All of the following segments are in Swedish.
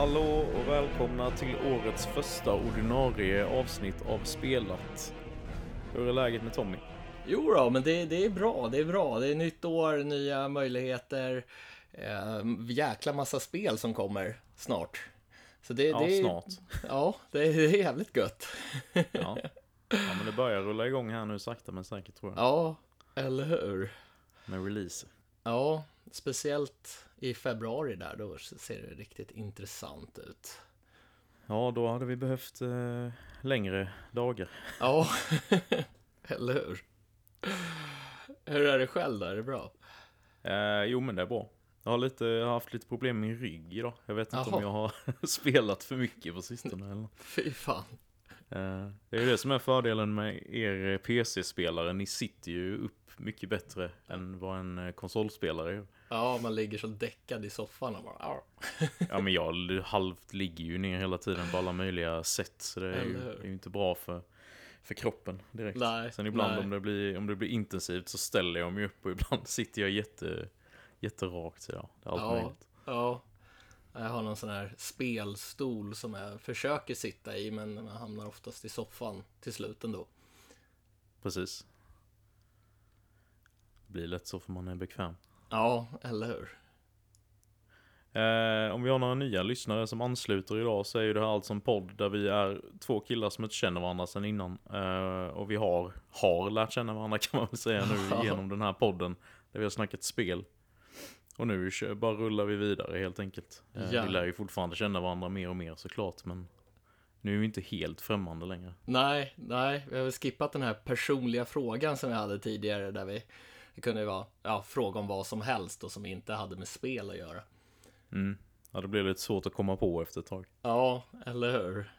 Hallå och välkomna till årets första ordinarie avsnitt av Spelat. Hur är läget med Tommy? Jo då, men det, det är bra, det är bra. Det är nytt år, nya möjligheter. Eh, jäkla massa spel som kommer snart. Så det, ja, det är, snart. Ja, det är, det är jävligt gött. Ja. ja, men det börjar rulla igång här nu sakta men säkert tror jag. Ja, eller hur? Med release. Ja, speciellt i februari där, då ser det riktigt intressant ut. Ja, då hade vi behövt eh, längre dagar. Ja, eller hur? Hur är det själv då? Är det bra? Eh, jo, men det är bra. Jag har, lite, jag har haft lite problem med min rygg idag. Jag vet inte Jaha. om jag har spelat för mycket på sistone eller Fy fan. Eh, det är ju det som är fördelen med er PC-spelare. Ni sitter ju upp mycket bättre än vad en eh, konsolspelare gör. Ja, man ligger så däckad i soffan och bara... ja, men jag halvt ligger ju ner hela tiden på alla möjliga sätt. Så det är, ju, är ju inte bra för, för kroppen direkt. Nej, Sen ibland nej. Om, det blir, om det blir intensivt så ställer jag mig upp och ibland sitter jag jätte, jätterakt. Så ja, det är allt ja, möjligt. Ja, jag har någon sån här spelstol som jag försöker sitta i men man hamnar oftast i soffan till slut ändå. Precis. Det blir lätt så för man är bekväm. Ja, eller hur? Eh, om vi har några nya lyssnare som ansluter idag så är ju det här alltså en podd där vi är två killar som inte känner varandra sedan innan. Eh, och vi har, har lärt känna varandra kan man väl säga nu genom den här podden. Där vi har snackat spel. Och nu bara rullar vi vidare helt enkelt. Eh, ja. Vi lär ju fortfarande känna varandra mer och mer såklart men nu är vi inte helt främmande längre. Nej, nej, vi har väl skippat den här personliga frågan som vi hade tidigare där vi det kunde ju vara ja, fråga om vad som helst och som inte hade med spel att göra. Mm. Ja, det blev lite svårt att komma på efter ett tag. Ja, eller hur?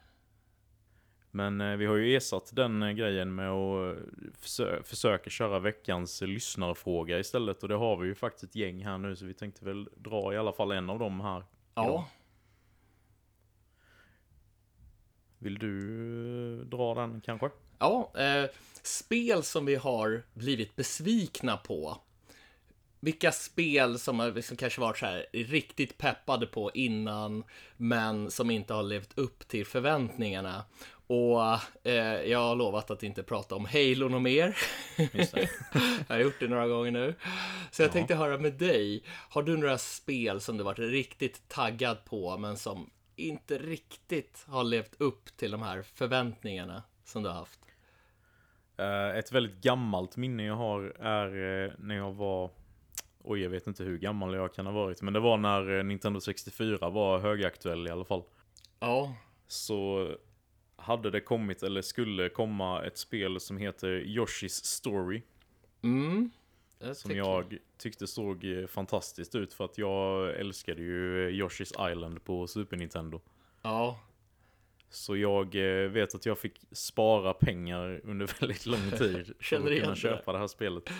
Men eh, vi har ju ersatt den eh, grejen med att eh, försö försöka köra veckans lyssnarfråga istället. Och det har vi ju faktiskt ett gäng här nu så vi tänkte väl dra i alla fall en av dem här. Ja. Idag. Vill du eh, dra den kanske? Ja, eh, spel som vi har blivit besvikna på. Vilka spel som har liksom kanske varit så här riktigt peppade på innan, men som inte har levt upp till förväntningarna. Och eh, jag har lovat att inte prata om Halo något mer. jag har gjort det några gånger nu. Så jag ja. tänkte höra med dig. Har du några spel som du varit riktigt taggad på, men som inte riktigt har levt upp till de här förväntningarna som du har haft? Uh, ett väldigt gammalt minne jag har är uh, när jag var Oj, jag vet inte hur gammal jag kan ha varit. Men det var när uh, Nintendo 64 var högaktuell i alla fall. Ja. Så hade det kommit, eller skulle komma, ett spel som heter Yoshi's Story. Mm. Jag som jag tyckte såg fantastiskt ut för att jag älskade ju Yoshi's Island på Super Nintendo. Ja. Så jag eh, vet att jag fick spara pengar under väldigt lång tid för att kunna köpa det här spelet.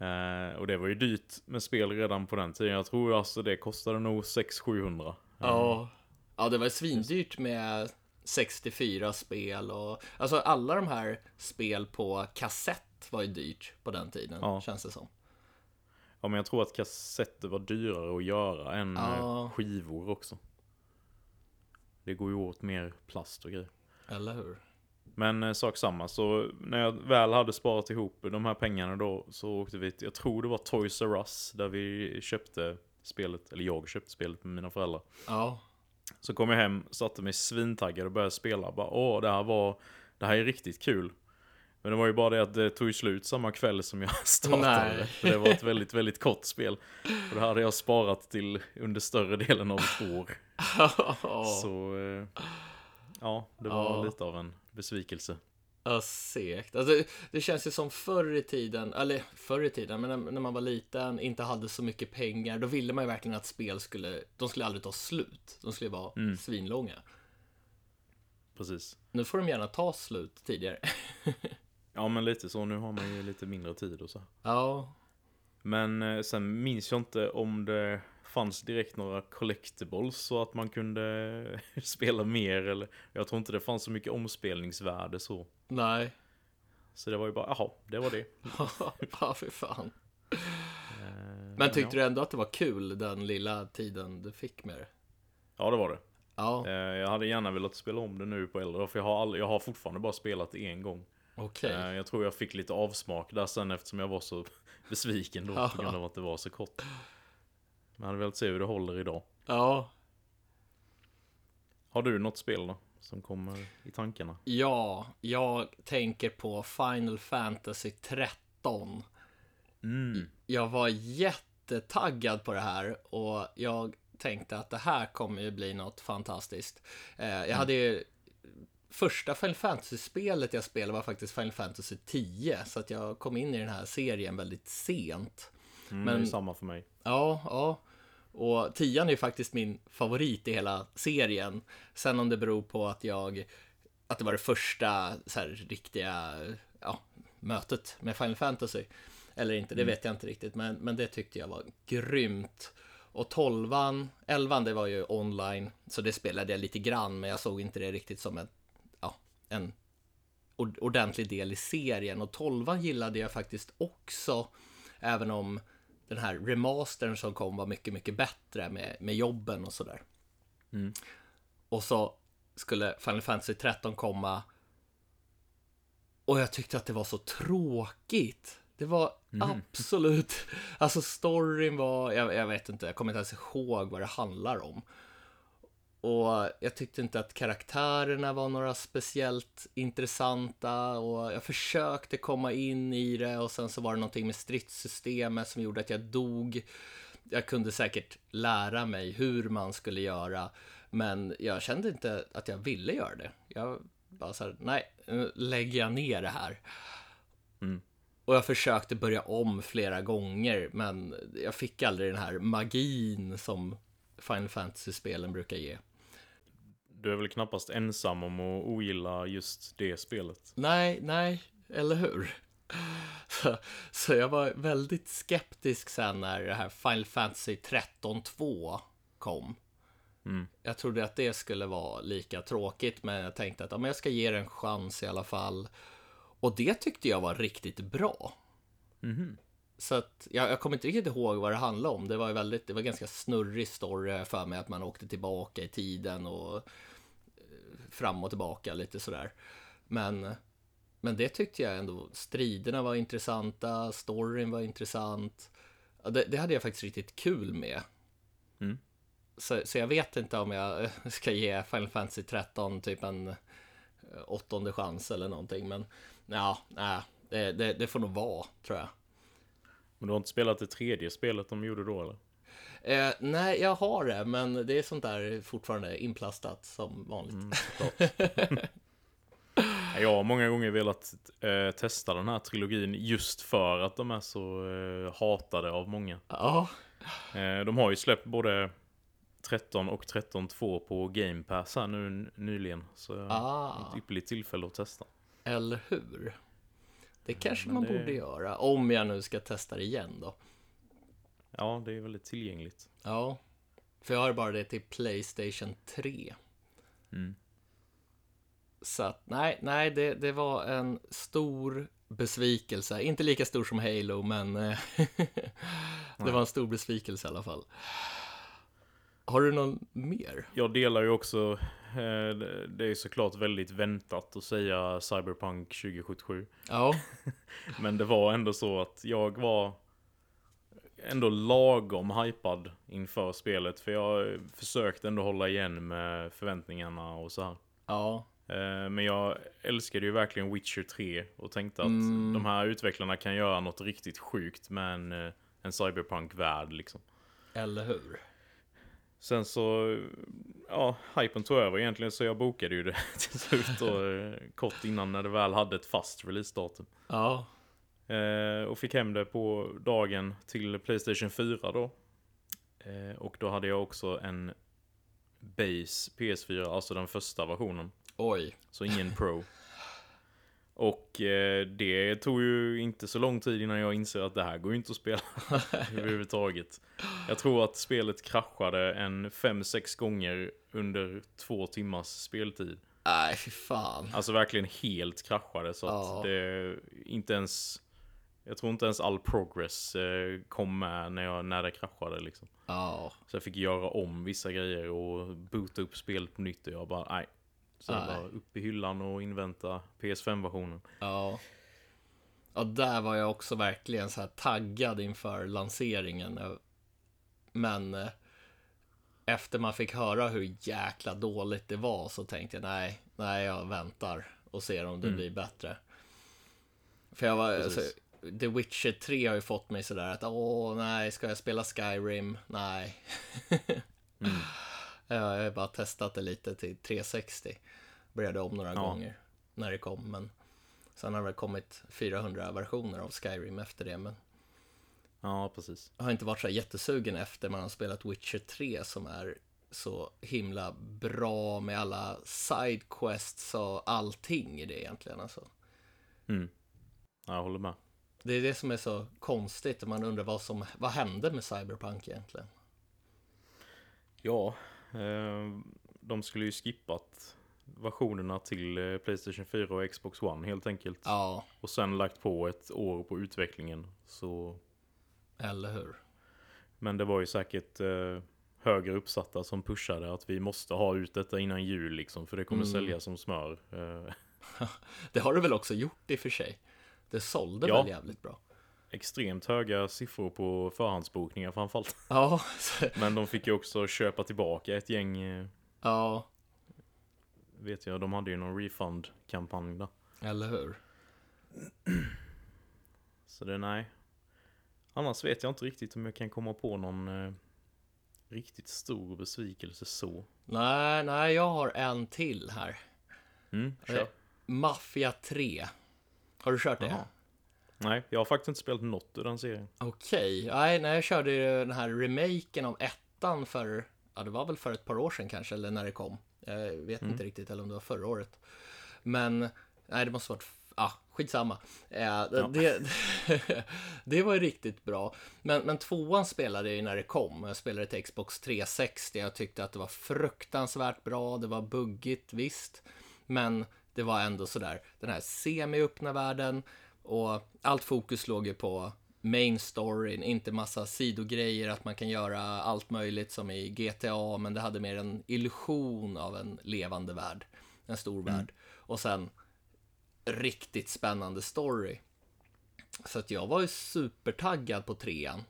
Uh, och det var ju dyrt med spel redan på den tiden. Jag tror alltså det kostade nog 600-700. Uh, ja. ja, det var svindyrt med 64 spel och alltså alla de här spel på kassett var ju dyrt på den tiden, ja. känns det som. Ja, men jag tror att kassetter var dyrare att göra än ja. skivor också. Det går ju åt mer plast och grejer. Eller hur? Men eh, sak samma, så när jag väl hade sparat ihop de här pengarna då så åkte vi till, jag tror det var Toys R Us där vi köpte spelet, eller jag köpte spelet med mina föräldrar. Ja. Så kom jag hem, satte mig svintaggad och började spela. Bara, Åh, det här var, det här är riktigt kul. Men det var ju bara det att det tog slut samma kväll som jag startade. För det var ett väldigt, väldigt kort spel. Och det hade jag sparat till under större delen av ett år. Så, eh, ja, det var ja. lite av en besvikelse. Ja, segt. Alltså, det känns ju som förr i tiden, eller förr i tiden, men när, när, man var liten, inte hade så mycket pengar, då ville man ju verkligen att spel skulle, de skulle aldrig ta slut. De skulle vara mm. svinlånga. Precis. Nu får de gärna ta slut tidigare. Ja men lite så, nu har man ju lite mindre tid och så. Ja. Men eh, sen minns jag inte om det fanns direkt några collectibles så att man kunde spela mer eller jag tror inte det fanns så mycket omspelningsvärde så. Nej. Så det var ju bara, jaha, det var det. ja, för fan. Eh, men tyckte ja. du ändå att det var kul den lilla tiden du fick med det? Ja, det var det. Ja, Eh, Jag hade gärna velat spela om det nu på äldre, för jag har, aldrig, jag har fortfarande bara spelat det en gång. Okej. Eh, Jag tror jag fick lite avsmak där sen eftersom jag var så besviken då på grund av att det var så kort. Men jag hade velat se hur det håller idag. Ja, Har du något spel då? Som kommer i tankarna? ja, jag tänker på Final Fantasy 13. Mm. Jag var jättetaggad på det här och jag tänkte att det här kommer ju bli något fantastiskt. Eh, jag hade ju Första Final Fantasy-spelet jag spelade var faktiskt Final Fantasy 10, så att jag kom in i den här serien väldigt sent. Mm, Men- Det är samma för mig. Ja, ja. Och tian är ju faktiskt min favorit i hela serien. Sen om det beror på att jag, att det var det första så här, riktiga ja, mötet med Final Fantasy. Eller inte, det vet jag inte riktigt. Men, men det tyckte jag var grymt. Och tolvan, elvan det var ju online. Så det spelade jag lite grann, men jag såg inte det riktigt som en, ja, en ord- ordentlig del i serien. Och tolvan gillade jag faktiskt också. Även om den här remastern som kom var mycket, mycket bättre med, med jobben och sådär. Mm. Och så skulle Final Fantasy 13 komma. Och jag tyckte att det var så tråkigt. Det var absolut, alltså storyn var, jag, jag vet inte, jag kommer inte ens ihåg vad det handlar om. Och jag tyckte inte att karaktärerna var några speciellt intressanta och jag försökte komma in i det och sen så var det någonting med stridssystemet som gjorde att jag dog. Jag kunde säkert lära mig hur man skulle göra, men jag kände inte att jag ville göra det. Jag bara så här, nej, nu lägger jag ner det här. Mm. Och jag försökte börja om flera gånger, men jag fick aldrig den här magin som Final Fantasy-spelen brukar ge. Du är väl knappast ensam om att ogilla just det spelet? Nej, nej, eller hur? Så, så jag var väldigt skeptisk sen när det här Final Fantasy 13-2 kom. Mm. Jag trodde att det skulle vara lika tråkigt, men jag tänkte att ja, men jag ska ge det en chans i alla fall. Och det tyckte jag var riktigt bra. Mhm. Så att, jag, jag kommer inte riktigt ihåg vad det handlade om. Det var ju väldigt, det var ganska snurrig story för mig att man åkte tillbaka i tiden och fram och tillbaka lite sådär. Men, men det tyckte jag ändå, striderna var intressanta, storyn var intressant. Det, det hade jag faktiskt riktigt kul med. Mm. Så, så jag vet inte om jag ska ge Final Fantasy 13 typ en eh, åttonde chans eller någonting. Men ja, nej, det, det, det får nog vara, tror jag. Men du har inte spelat det tredje spelet de gjorde då eller? Eh, nej, jag har det, men det är sånt där fortfarande inplastat som vanligt. Mm. Jag har många gånger velat eh, testa den här trilogin just för att de är så eh, hatade av många. Ja, Eh, de har ju släppt både 13 och 13.2 på Game Pass här nu nyligen. Så Ah. ett ypperligt tillfälle att testa. eller hur? Det kanske men man det- borde göra, om jag nu ska testa det igen då. Ja, det är väldigt tillgängligt. Ja, för jag har bara det till Playstation 3. Mm. Så att, nej, nej, det, det var en stor besvikelse. Inte lika stor som Halo, men eh, det var en stor besvikelse i alla fall. Har du någon mer? Jag delar ju också, eh, det- det är såklart väldigt väntat att säga Cyberpunk 2077. Ja, Men det var ändå så att jag var ändå lagom hypad inför spelet. För jag försökte ändå hålla igen med förväntningarna och så här. ja, Eh, Men jag älskade ju verkligen Witcher 3 och tänkte att Mm. de här utvecklarna kan göra något riktigt sjukt med en, eh, en cyberpunk-värld liksom. eller hur? Sen så, ja, hypen tog över egentligen så jag bokade ju det till slut då, eh, kort innan när det väl hade ett fast releasedatum. Ja, Eh, och fick hem det på dagen till Playstation 4 då. Eh, och då hade jag också en Base PS4, alltså den första versionen. oj. Så ingen Pro. Och eh, det tog ju inte så lång tid innan jag inser att det här går ju inte att spela överhuvudtaget. Jag tror att spelet kraschade en 5-6 gånger under två timmars speltid. Nej, fy fan. Alltså verkligen helt kraschade så att Ja. det inte ens Jag tror inte ens all progress eh, kom med när, jag, när det kraschade liksom. Ja, Så jag fick göra om vissa grejer och boota upp spelet på nytt och jag bara nej. Så jag bara upp i hyllan och invänta PS5-versionen. ja. Ja, där var jag också verkligen så här taggad inför lanseringen. Men eh, efter man fick höra hur jäkla dåligt det var så tänkte jag nej, nej, jag väntar och ser om det blir bättre. För jag var, alltså, The Witcher 3 har ju fått mig sådär att åh nej, ska jag spela Skyrim? Nej. Ja, jag har bara testat det lite till 360. Började om några Ja. gånger när det kom, men sen har det väl kommit 400 versioner av Skyrim efter det, men Ja, precis. jag har inte varit så jättesugen efter man har spelat Witcher 3 som är så himla bra med alla sidequests och allting i det egentligen. Alltså. Mm. Ja, jag håller med. Det är det som är så konstigt man undrar vad som vad hände med Cyberpunk egentligen. Ja, eh, de skulle ju skippat versionerna till eh, Playstation 4 och Xbox One helt enkelt. Ja, Och sen lagt på ett år på utvecklingen. Så... eller hur? Men det var ju säkert eh, högre uppsatta som pushade att vi måste ha ut detta innan jul liksom. För det kommer Mm. sälja som smör. Eh, Det har det väl också gjort i och för sig. Det sålde Ja. väl jävligt bra. extremt höga siffror på förhandsbokningar framförallt. Ja, Men de fick ju också köpa tillbaka ett gäng. Eh, ja, vet jag, de hade ju någon refund-kampanj där. eller hur? Så det nej. Annars vet jag inte riktigt om jag kan komma på någon eh, riktigt stor besvikelse så. Nej, nej, jag har en till här. Mm, Eh, kör. Mafia 3. Har du kört det? Jaha. Nej, jag har faktiskt inte spelat något ur den serien. Okej, nej, när jag körde ju den här remaken av ettan för, ja det var väl för ett par år sedan kanske, eller när det kom. Jag vet inte riktigt, eller om det var förra året. Men, nej det måste varit, ah, skitsamma. Eh, det, det var ju riktigt bra. Men, men tvåan spelade jag ju när det kom. Jag spelade till Xbox 360. Jag tyckte att det var fruktansvärt bra. Det var buggigt, visst. Men det var ändå sådär, den här semi-öppna världen. Och allt fokus låg ju på main storyn, inte massa sidogrejer, att man kan göra allt möjligt som i GTA, men det hade mer en illusion av en levande värld, en stor värld. Och sen riktigt spännande story. Så att jag var ju supertaggad på trean.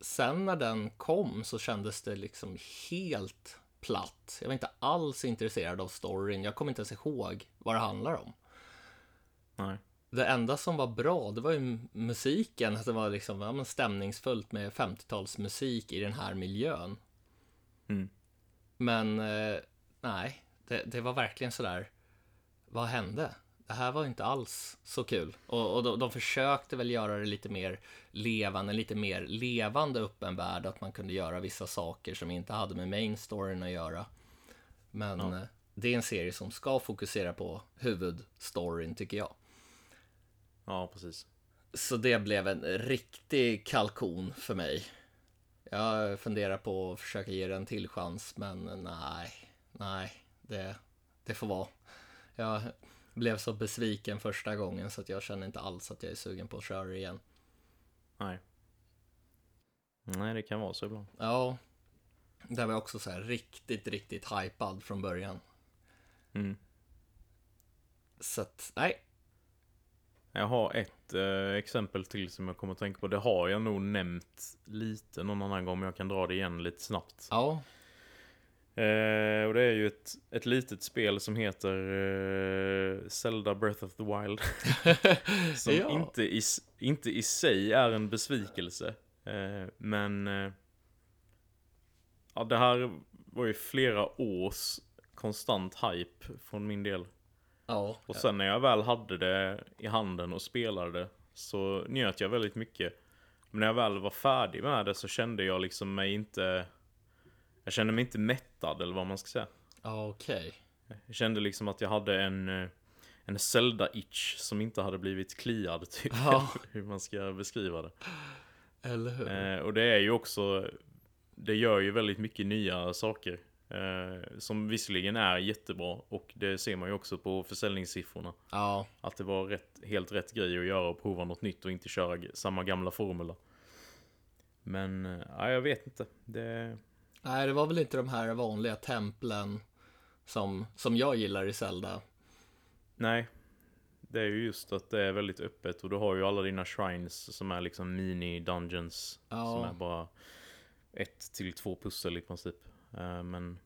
Sen när den kom så kändes det liksom helt platt. Jag var inte alls intresserad av storyn. Jag kommer inte ens ihåg vad det handlar om. Nej. Det enda som var bra, det var ju musiken. Att det var liksom ja, stämningsfullt med 50-talsmusik i den här miljön. Mm. Men eh, nej, det, det var verkligen sådär. Vad hände? Det här var inte alls så kul. Och, och de, de försökte väl göra det lite mer levande, lite mer levande öppen värld. Att man kunde göra vissa saker som inte hade med main storyn att göra. Men Ja. eh, det är en serie som ska fokusera på huvudstoryn tycker jag. Ja, precis. Så det blev en riktig kalkon för mig. Jag funderar på att försöka ge den till chans, men nej, nej, det, det får vara. Jag blev så besviken första gången så att jag känner inte alls att jag är sugen på att köra igen. Nej. Nej, det kan vara så ibland. Ja, där var jag också så här riktigt, riktigt hypad från början. Mm. Så att, nej, Jag har ett eh, exempel till som jag kommer att tänka på. Det har jag nog nämnt lite någon annan gång, men jag kan dra det igen lite snabbt. ja, Eh, och det är ju ett, ett litet spel som heter eh, Zelda Breath of the Wild. som Ja. inte, i, inte i sig är en besvikelse. Eh, men eh, ja, det här var ju flera års konstant hype från min del. ja, Och sen när jag väl hade det i handen och spelade det så njöt jag väldigt mycket. Men när jag väl var färdig med det så kände jag liksom mig inte... Jag kände mig inte mättad eller vad man ska säga. ja, okej. Jag kände liksom att jag hade en, eh, en Zelda-itch som inte hade blivit kliad, typ. Ja. Hur man ska beskriva det. Eller hur? Eh, och det är ju också, det gör ju väldigt mycket nya saker. Eh, som visserligen är jättebra och det ser man ju också på försäljningssiffrorna. Ja, Att det var rätt, helt rätt grej att göra och prova något nytt och inte köra samma gamla formula. Men, eh, ja, jag vet inte. Det, nej det var väl inte de här vanliga templen som, som jag gillar i Zelda. nej. Det är ju just att det är väldigt öppet och du har ju alla dina shrines som är liksom mini-dungeons. Ja. Som är bara ett till två pussel i princip. Eh, Men...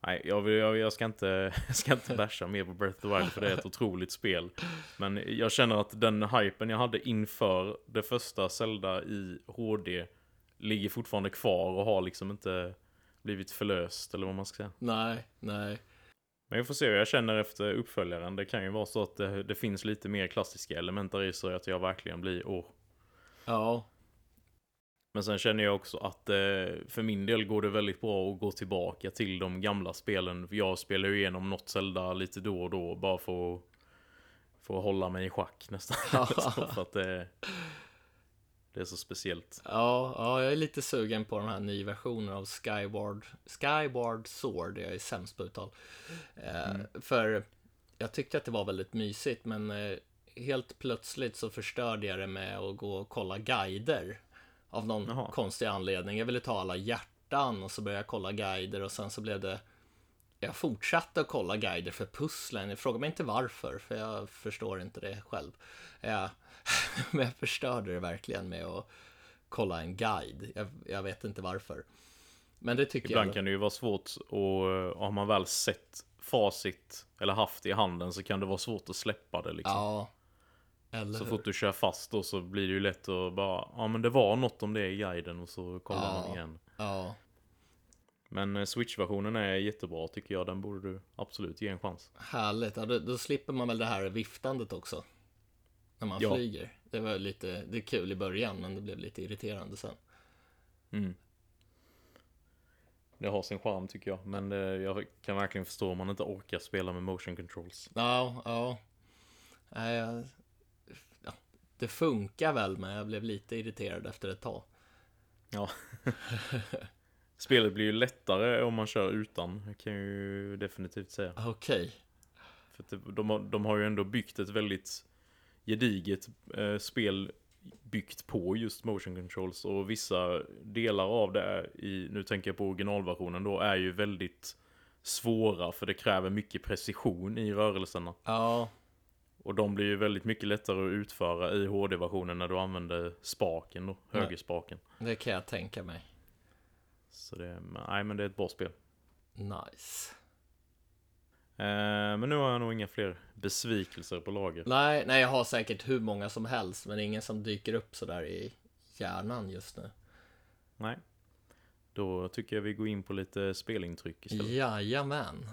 Nej, jag, vill, jag, jag ska inte, jag ska inte basha mer på Breath of the Wild för det är ett otroligt spel. Men jag känner att den hypen jag hade inför det första Zelda i HD ligger fortfarande kvar och har liksom inte blivit förlöst eller vad man ska säga. Nej, nej. Men vi får se hur jag känner efter uppföljaren. Det kan ju vara så att det, det finns lite mer klassiska element där i så att jag verkligen blir åh, Ja, Men sen känner jag också att eh, för min del går det väldigt bra att gå tillbaka till de gamla spelen. Jag spelar ju igenom något Zelda lite då och då bara för att, för att hålla mig i schack nästan. För att det, det är så speciellt. ja, ja, jag är lite sugen på den här nya versionen av Skyward, Skyward Sword. Jag är sämst på uttal. Eh, För jag tyckte att det var väldigt mysigt, men eh, helt plötsligt så förstörde jag det med att gå och kolla guider. Av någon Jaha. konstig anledning. Jag ville ta alla hjärtan och så började jag kolla guider och sen så blev det jag fortsatte att kolla guider för pusslen. Jag frågar mig inte varför, för jag förstår inte det själv. Jag, men jag förstörde det verkligen med att kolla en guide. Jag, jag vet inte varför. Men det tycker Ibland jag. kan det ju vara svårt och har man väl sett facit eller haft i handen så kan det vara svårt att släppa det liksom. Ja. Eller Så hur? fort du kör fast då så blir det ju lätt att bara, ja men det var något om det i guiden och så kollar Ja. man igen. Ja, Men eh, Switch-versionen är jättebra tycker jag. Den borde du absolut ge en chans. härligt. Ja, då, då slipper man väl det här viftandet också. När man Ja. flyger. Det var lite, det är kul i början, men det blev lite irriterande sen. Mm. Det har sin charm tycker jag. Men det, jag kan verkligen förstå om man inte orkar spela med motion controls. Ja, ja. Jag, ja. Det funkar väl, men jag blev lite irriterad efter ett tag. Ja. Spelet blir ju lättare om man kör utan. Det kan jag ju definitivt säga. Okej. För det, de, de har ju ändå byggt ett väldigt gediget eh, spel byggt på just motion controls och vissa delar av det är i, nu tänker jag på originalversionen då, är ju väldigt svåra för det kräver mycket precision i rörelserna. Ja, Och de blir ju väldigt mycket lättare att utföra i HD-versionen när du använder spaken då, Ja. högerspaken. det kan jag tänka mig. Så det, nej men det är ett bra spel. Nice. Eh, men nu har jag nog inga fler besvikelser på lager. Nej, nej, jag har säkert hur många som helst, men ingen som dyker upp sådär i hjärnan just nu. Nej. Då tycker jag vi går in på lite spelintryck istället. Jajamän.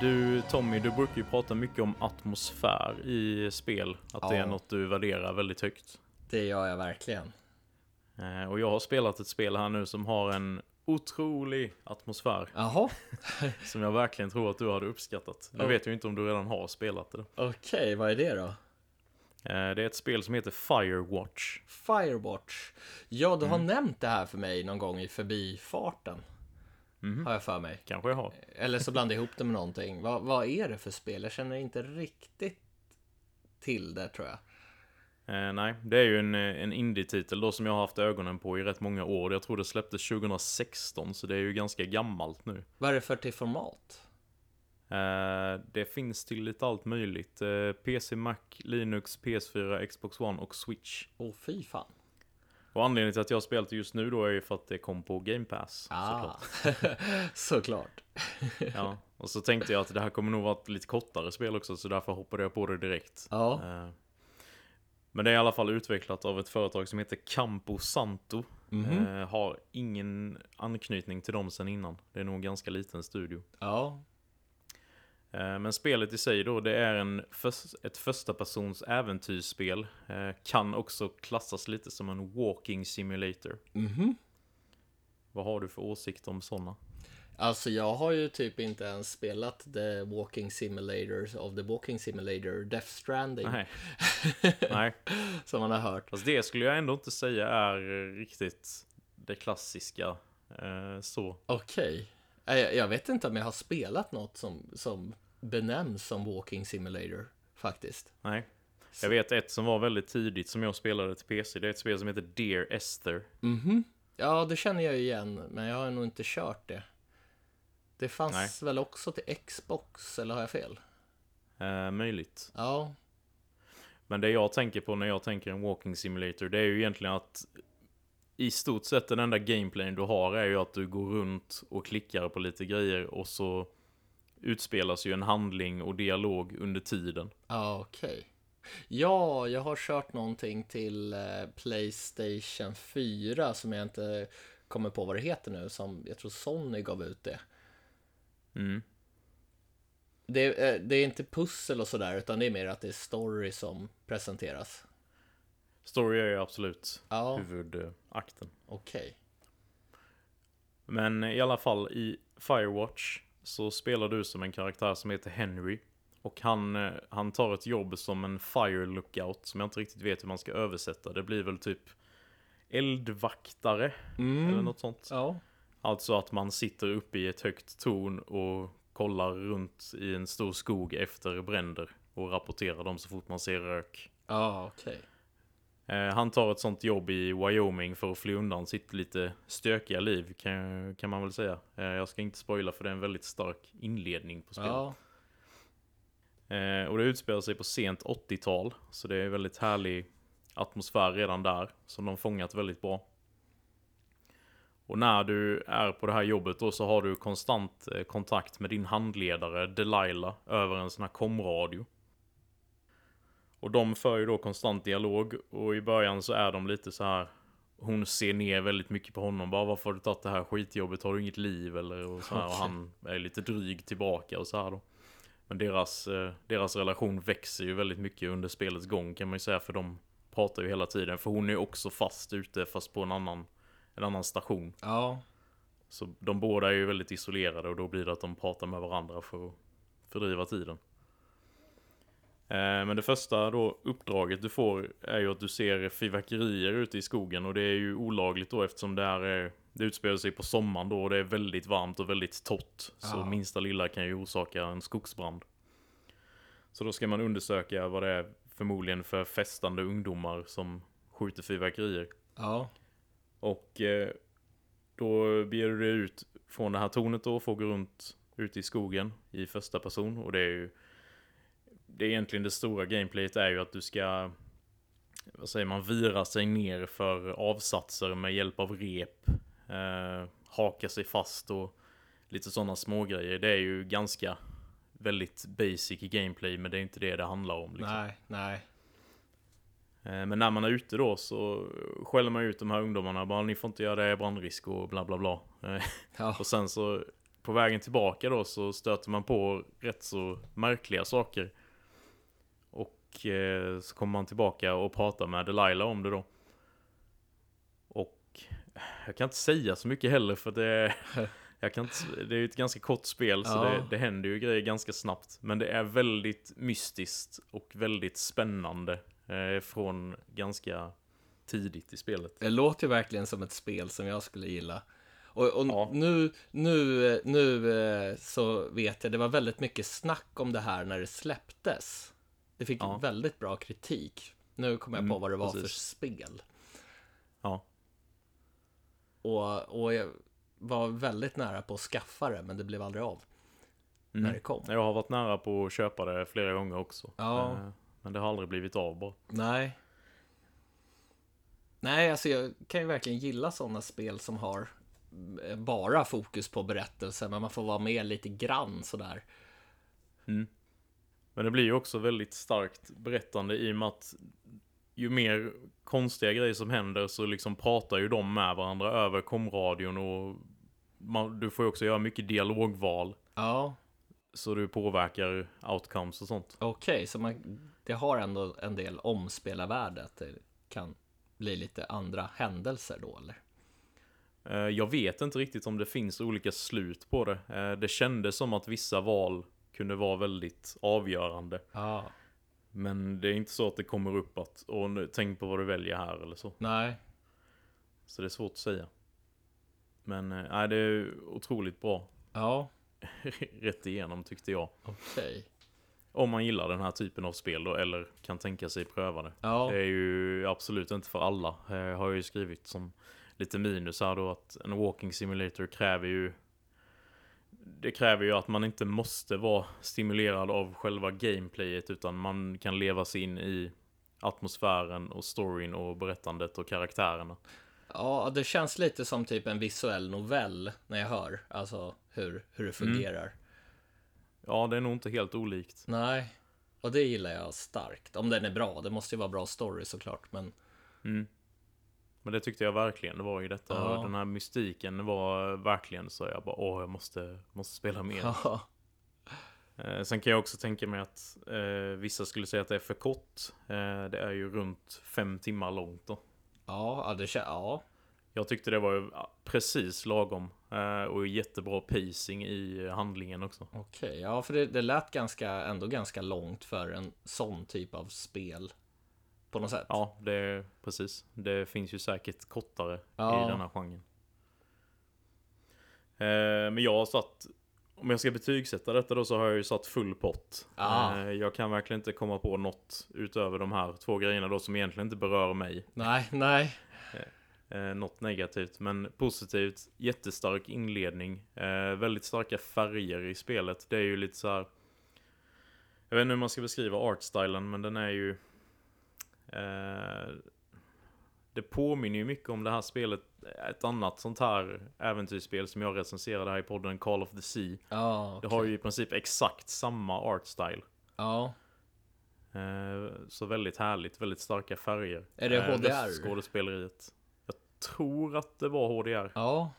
Du Tommy, du brukar ju prata mycket om atmosfär i spel. Att det Ja. är något du värderar väldigt högt. Det gör jag verkligen. Eh, och jag har spelat ett spel här nu som har en otrolig atmosfär. Jaha, Som jag verkligen tror att du hade uppskattat. Nu Ja. vet jag inte om du redan har spelat det. okej, vad är det då? Eh, det är ett spel som heter Firewatch. Firewatch. Ja, du har nämnt det här för mig någon gång i förbifarten. Mhm. Har jag för mig. Kanske jag har. Eller så blandar jag ihop det med någonting. Vad, vad är det för spel? Jag känner inte riktigt till det, tror jag. Eh, nej, det är ju en, eh, en indie-titel då som jag har haft ögonen på i rätt många år. Jag tror det släpptes 2016, så det är ju ganska gammalt nu. Vad är det för till format? Eh, det finns till lite allt möjligt. Eh, PC, Mac, Linux, PS4, Xbox One och Switch. Åh, fy fan. Och anledningen till att jag har spelat det just nu då är ju för att det kom på Game Pass. Ah, Såklart. såklart. Ja. Och så tänkte jag att det här kommer nog vara ett lite kortare spel också, så därför hoppade jag på det direkt. Ja, Eh, Men det är i alla fall utvecklat av ett företag som heter Campo Santo. Mhm. Eh, har ingen anknytning till dem sen innan. Det är nog en ganska liten studio. ja, Men spelet i sig då, det är en förs- ett första persons äventyrsspel. Eh, Kan också klassas lite som en walking simulator. mhm. Vad har du för åsikt om sådana? Alltså jag har ju typ inte ens spelat The Walking Simulator of the Walking Simulator Death Stranding Nej. Nej. som man har hört. Fast det skulle jag ändå inte säga är riktigt det klassiska. Eh, så. Okej. Eh, Jag, jag vet inte om jag har spelat något som, som benämns som Walking Simulator faktiskt. Nej. Jag vet ett som var väldigt tidigt som jag spelade till PC. Det är ett spel som heter Dear Esther. Mhm. Ja, det känner jag igen, men jag har nog inte kört det. Det fanns Nej. väl också till Xbox, eller har jag fel? Eh, möjligt. Ja, Men det jag tänker på när jag tänker en walking simulator, det är ju egentligen att i stort sett den enda gameplayen du har är ju att du går runt och klickar på lite grejer och så utspelas ju en handling och dialog under tiden. ja okej. Ja, jag har kört någonting till eh, Playstation 4 som jag inte kommer på vad det heter nu, som jag tror Sony gav ut det. Mm. Det, är- det är inte pussel och sådär, utan det är mer att det är story som presenteras. Story är ju absolut Ja, huvudakten. okej. Men i alla fall i Firewatch så spelar du som en karaktär som heter Henry. Och han, eh, han tar ett jobb som en fire lookout som jag inte riktigt vet hur man ska översätta. Det blir väl typ eldvaktare eller något sånt. Ja, Alltså att man sitter uppe i ett högt torn och kollar runt i en stor skog efter bränder och rapporterar dem så fort man ser rök. ja okej. Eh, han tar ett sånt jobb i Wyoming för att fly undan sitt lite stökiga liv kan, kan man väl säga. Eh, jag ska inte spoila för det är en väldigt stark inledning på spelet. Ja, Eh, och det utspelar sig på sent 80-tal, så det är väldigt härlig atmosfär redan där, som de fångat väldigt bra. Och när du är på det här jobbet då så har du konstant eh, kontakt med din handledare Delilah över en sån här komradio. Och de för ju då konstant dialog och i början så är de lite så här hon ser ner väldigt mycket på honom. Bara varför har du tagit det här skitjobbet? Har du inget liv? Eller och så här. Och han är lite dryg tillbaka och så här då. Men deras, eh, deras relation växer ju väldigt mycket under spelets gång kan man ju säga. För de pratar ju hela tiden. För hon är ju också fast ute fast på en annan, en annan station. ja, Så de båda är ju väldigt isolerade och då blir det att de pratar med varandra för att fördriva tiden. Eh, Men det första då uppdraget du får är ju att du ser fyrverkerier ute i skogen och det är ju olagligt då eftersom det är det utspelar sig på sommaren då och det är väldigt varmt och väldigt torrt. Så Ja. minsta lilla kan ju orsaka en skogsbrand. Så då ska man undersöka vad det är förmodligen för festande ungdomar som skjuter fyrverkerier. ja, Och eh, då beger du dig ut från det här tornet då och får gå runt ute i skogen i första person. Och det är ju... Det är egentligen det stora gameplayet är ju att du ska... Vad säger man? Vira sig ner för avsatser med hjälp av rep. Eh, haka sig fast och lite sådana smågrejer. Det är ju ganska väldigt basic gameplay men det är inte det det handlar om. Liksom. nej, nej. Eh, Men när man är ute då så skäller man ut de här ungdomarna. Bara ni får inte göra det, brandrisk och bla bla bla. Eh, Ja, Och sen så på vägen tillbaka då så stöter man på rätt så märkliga saker. Och eh, så kommer man tillbaka och pratar med Delilah om det då. Och jag kan inte säga så mycket heller för det jag kan inte, det är ju ett ganska kort spel så Ja. det, det händer ju grejer ganska snabbt. Men det är väldigt mystiskt och väldigt spännande eh, från ganska tidigt i spelet. det låter ju verkligen som ett spel som jag skulle gilla. Och, och Ja. nu, nu, nu eh, så vet jag, det var väldigt mycket snack om det här när det släpptes. Det fick Ja. väldigt bra kritik. Nu kommer jag på Mm, vad det var för precis. spel. Ja. Och, och jag var väldigt nära på att skaffa det, men det blev aldrig av. Mm. När det kom. Jag har varit nära på att köpa det flera gånger också. Ja. Eh, Men det har aldrig blivit av bara. Nej. Nej, alltså jag kan ju verkligen gilla sådana spel som har eh, bara fokus på berättelsen, men man får vara med lite grann sådär. Men det blir ju också väldigt starkt berättande i och med att ju mer konstiga grejer som händer så liksom pratar ju de med varandra över komradion och man, du får ju också göra mycket dialogval. Ja, Så du påverkar outcomes och sånt. okej, så man, det har ändå en del omspelarvärde, att det kan bli lite andra händelser då, eller? Eh, Jag vet inte riktigt om det finns olika slut på det. Eh, Det kändes som att vissa val kunde vara väldigt avgörande. Ja. Men det är inte så att det kommer upp att Åh, nu, tänk på vad du väljer här eller så. Nej. Så det är svårt att säga. Men eh, nej, det är otroligt bra. Ja. Rätt igenom tyckte jag. Okej. Om man gillar den här typen av spel då, eller kan tänka sig pröva det. Ja. Det är ju absolut inte för alla. Eh, har jag ju skrivit som lite minus här då att en walking simulator kräver ju det kräver ju att man inte måste vara stimulerad av själva gameplayet utan man kan leva sig in i atmosfären och storyn och berättandet och karaktärerna. Ja, det känns lite som typ en visuell novell när jag hör alltså hur, hur det fungerar. Ja, det är nog inte helt olikt. Nej, och det gillar jag starkt. Om den är bra. Det måste ju vara bra story såklart, men Mm. Men det tyckte jag verkligen. Det var ju detta, Ja. den här mystiken var verkligen så jag bara åh, jag måste, måste spela mer. ja. Eh, sen kan jag också tänka mig att eh, vissa skulle säga att det är för kort. Eh, det är ju runt fem timmar långt då. Ja, det känns, ja. Jag tyckte det var precis lagom. Eh, och jättebra pacing i handlingen också. Okej, ja, för det, det lät ganska, ändå ganska långt för en sån typ av spel. På något sätt. Ja, det är precis. Det finns ju säkert kortare Ja. i denna genren. Eh, men jag har satt, om jag ska betygsätta detta då så har jag ju satt full pott. Ah. Eh, jag kan verkligen inte komma på något utöver de här två grejerna då som egentligen inte berör mig. Nej, nej. Eh, något negativt, men positivt. Jättestark inledning. Eh, väldigt starka färger i spelet. Det är ju lite så här. Jag vet inte hur man ska beskriva artstylen, men den är ju... Eh, det påminner ju mycket om det här spelet. Ett annat sånt här äventyrsspel som jag recenserade här i podden, Call of the Sea. Ja, Det har ju i princip exakt samma artstyle. ja. Eh, så väldigt härligt, väldigt starka färger. Är det Eh, HDR? Skådespeleriet. Jag tror att det var HDR Ja,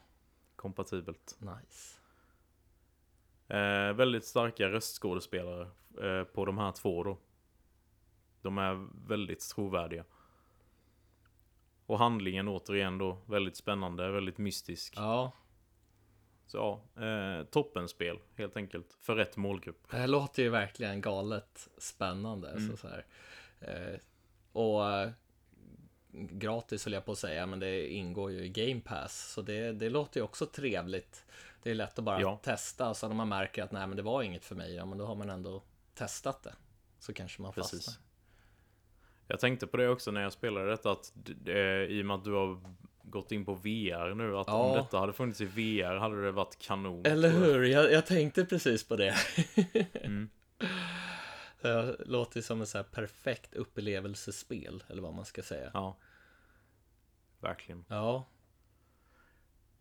kompatibelt. nice. Eh, väldigt starka röstskådespelare eh, på de här två då. De är väldigt trovärdiga. Och handlingen återigen då, väldigt spännande, väldigt mystisk. Ja, Så ja, eh, toppenspel helt enkelt. För rätt målgrupp. det här låter ju verkligen galet spännande. Mm. Så, så här. Eh, och eh, gratis höll jag på att säga, men det ingår ju i Game Pass. Så det, det låter ju också trevligt. Det är lätt att bara Ja. testa, så när man märker att nej, men det var inget för mig, ja, men då har man ändå testat det. Så kanske man Precis. fastnar. Jag tänkte på det också när jag spelade detta att det, i och med att du har gått in på VR nu att Ja. om detta hade funnits i VR hade det varit kanon. Eller hur? Jag, jag tänkte precis på det. Mm. Det låter som ett så här perfekt upplevelsespel, eller vad man ska säga. Ja. Verkligen. Ja,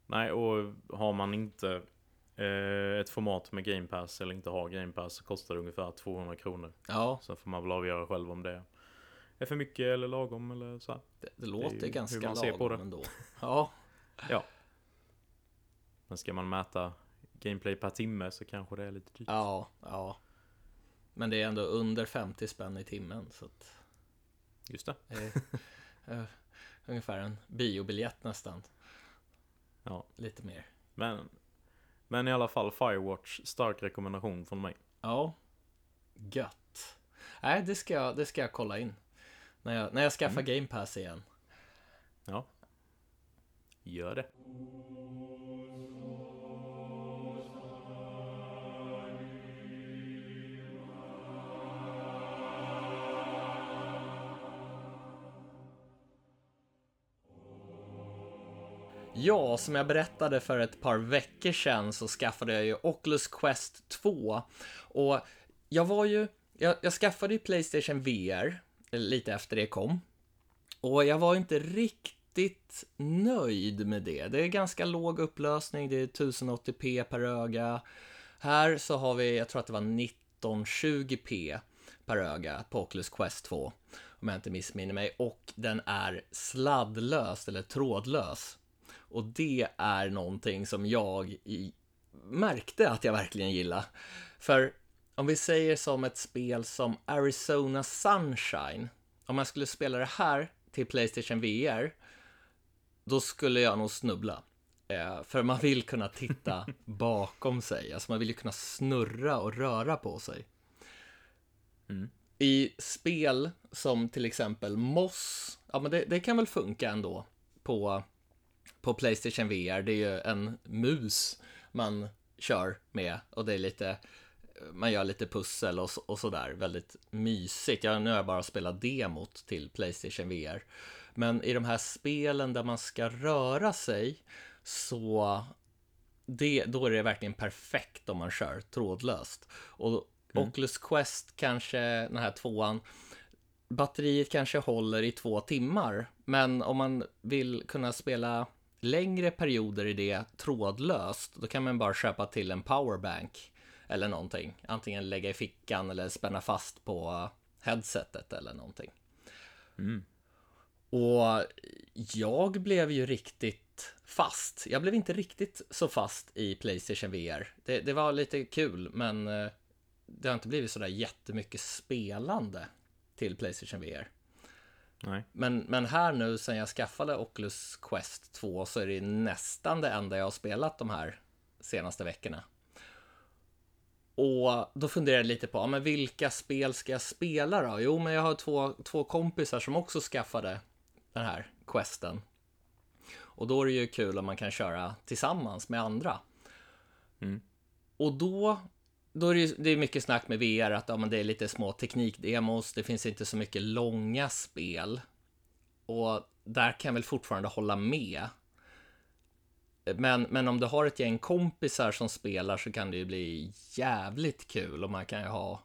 Nej, och har man inte eh, ett format med Game Pass eller inte har Game Pass så kostar det ungefär 200 kronor. ja Sen får man väl avgöra själv om det är för mycket eller lagom eller så det, det låter ganska man ser på lagom det. ändå. Ja, Ja. Men ska man mäta gameplay per timme så kanske det är lite dyrt. ja, ja. Men det är ändå under 50 spänn i timmen, så att Just det. det är eh, ungefär en biobiljett nästan. Ja. Lite mer. Men, men i alla fall Firewatch, stark rekommendation från mig. Ja, gött. Nej, det ska jag, det ska jag kolla in. När jag, när jag skaffar Game Pass igen. Ja. Gör det. Ja, som jag berättade för ett par veckor sedan så skaffade jag ju Oculus Quest 2. Och jag var ju, jag, jag skaffade ju Playstation VR lite efter det kom. Och jag var inte riktigt nöjd med det. Det är ganska låg upplösning, det är 1080p per öga. Här så har vi, jag tror att det var 1920p per öga på Oculus Quest 2. Om jag inte missminner mig. Och den är sladdlös, eller trådlös. Och det är någonting som jag märkte att jag verkligen gillar. För om vi säger som ett spel som Arizona Sunshine. Om man skulle spela det här till Playstation VR, då skulle jag nog snubbla. Eh, för man vill kunna titta bakom sig. Alltså man vill ju kunna snurra och röra på sig. Mm. I spel som till exempel Moss, ja men det, det kan väl funka ändå på, på Playstation VR. Det är ju en mus man kör med och det är lite man gör lite pussel och, och sådär, väldigt mysigt. Jag, nu har jag bara spelat demot till Playstation VR. Men i de här spelen där man ska röra sig så det, då är det verkligen perfekt om man kör trådlöst. Och mm. Oculus Quest kanske, den här tvåan, batteriet kanske håller i två timmar. Men om man vill kunna spela längre perioder i det trådlöst, då kan man bara köpa till en powerbank eller någonting. Antingen lägga i fickan eller spänna fast på headsetet eller någonting. Mm. Och jag blev ju riktigt fast. Jag blev inte riktigt så fast i Playstation VR. Det, det var lite kul, men eh, det har inte blivit sådär jättemycket spelande till Playstation VR. Nej. Men, men här nu sen jag skaffade Oculus Quest 2 så är det nästan det enda jag har spelat de här senaste veckorna. Och då funderar jag lite på, ja, men vilka spel ska jag spela då? Jo, men jag har två, två kompisar som också skaffade den här questen. Och då är det ju kul om man kan köra tillsammans med andra. Mm. Och då, då är det, det är mycket snack med VR att ja, men det är lite små teknikdemos, det finns inte så mycket långa spel. Och där kan jag väl fortfarande hålla med. Men, men om du har ett gäng kompisar som spelar så kan det ju bli jävligt kul och man kan ju ha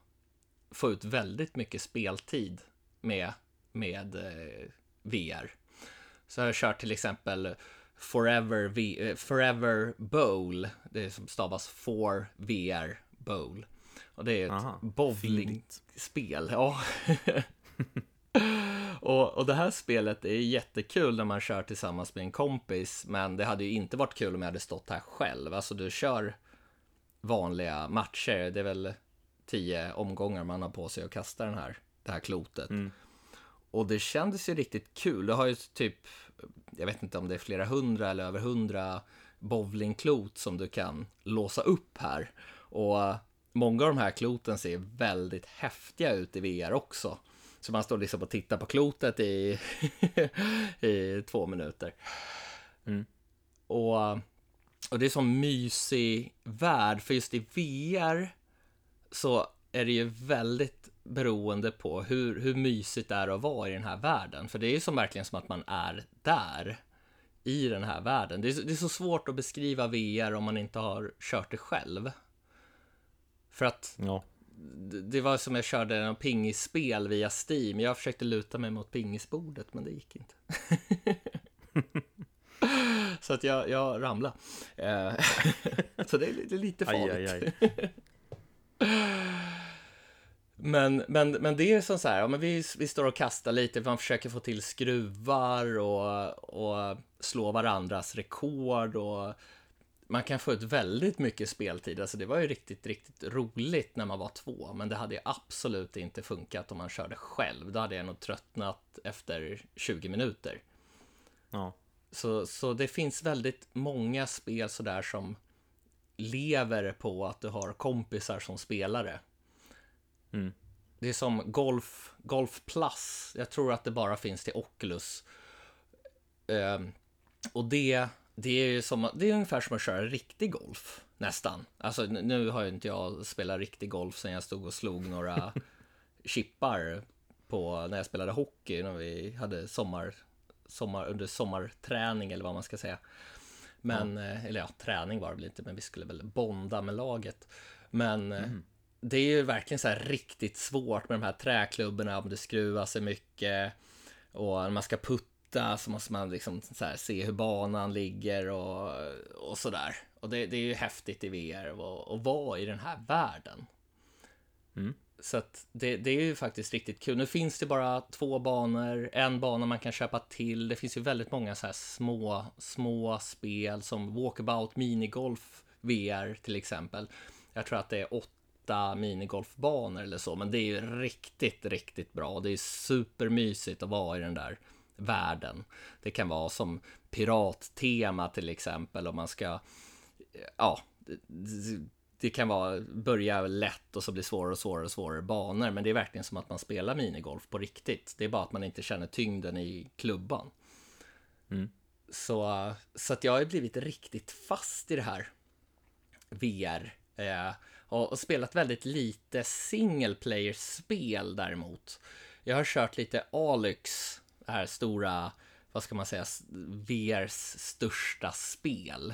få ut väldigt mycket speltid med, med eh, VR. Så jag har kört till exempel Forever, v, eh, Forever Bowl, det som stavas For VR Bowl. Och det är ett bowlingspel. Ja. och, och det här spelet är jättekul när man kör tillsammans med en kompis, men det hade ju inte varit kul om jag hade stått här själv. Alltså du kör vanliga matcher, det är väl tio omgångar man har på sig att kasta den här, det här klotet. Mm. Och det kändes ju riktigt kul. Det har ju typ, jag vet inte om det är flera hundra eller över hundra bowlingklot som du kan låsa upp här. Och många av de här kloten ser väldigt häftiga ut i VR också. Så man står liksom och tittar på klotet i, i två minuter. Mm. Och, och det är sån mysig värld, för just i VR så är det ju väldigt beroende på hur, hur mysigt det är att vara i den här världen. För det är ju som verkligen som att man är där i den här världen. Det är, det är så svårt att beskriva VR om man inte har kört det själv. För att ja. Det, var som jag körde en pingisspel via Steam. Jag försökte luta mig mot pingisbordet, men det gick inte. så att jag, jag ramlade. Eh, så det är, det är lite farligt. Aj, aj, aj. Men, men, men det är som så här, ja, men vi, vi står och kastar lite, man försöker få till skruvar och, och slå varandras rekord och man kan få ut väldigt mycket speltid. Alltså det var ju riktigt, riktigt roligt när man var två, men det hade ju absolut inte funkat om man körde själv. Då hade jag nog tröttnat efter 20 minuter. Ja. Så, så det finns väldigt många spel sådär som lever på att du har kompisar som spelare. Mm. Det är som Golf, Golf Plus. Jag tror att det bara finns till Oculus. Um, och det, det är ju som, det är ungefär som att köra riktig golf. Nästan. Alltså nu har ju inte jag spelat riktig golf sen jag stod och slog några chippar på när jag spelade hockey. När vi hade sommar, sommar, under sommarträning eller vad man ska säga. Men, ja. eller ja, träning var det väl inte, men vi skulle väl bonda med laget. Men mm det är ju verkligen så här riktigt svårt med de här träklubborna om det skruvar sig mycket. Och man ska putta så måste man liksom se hur banan ligger och, och sådär. Och det, det, är ju häftigt i VR att vara i den här världen. Mm. Så att det, det, är ju faktiskt riktigt kul. Nu finns det bara två banor, en bana man kan köpa till. Det finns ju väldigt många så här små, små spel som Walkabout Minigolf VR till exempel. Jag tror att det är åtta åtta minigolfbanor eller så, men det är ju riktigt, riktigt bra. Det är supermysigt att vara i den där världen. Det kan vara som pirattema till exempel om man ska, ja, det, kan vara börja lätt och så blir svårare och svårare och svårare banor. Men det är verkligen som att man spelar minigolf på riktigt. Det är bara att man inte känner tyngden i klubban. Mm. Så, så att jag har blivit riktigt fast i det här VR. Eh, och, och spelat väldigt lite single player-spel däremot. Jag har kört lite Alyx, det här stora, vad ska man säga, VRs största spel.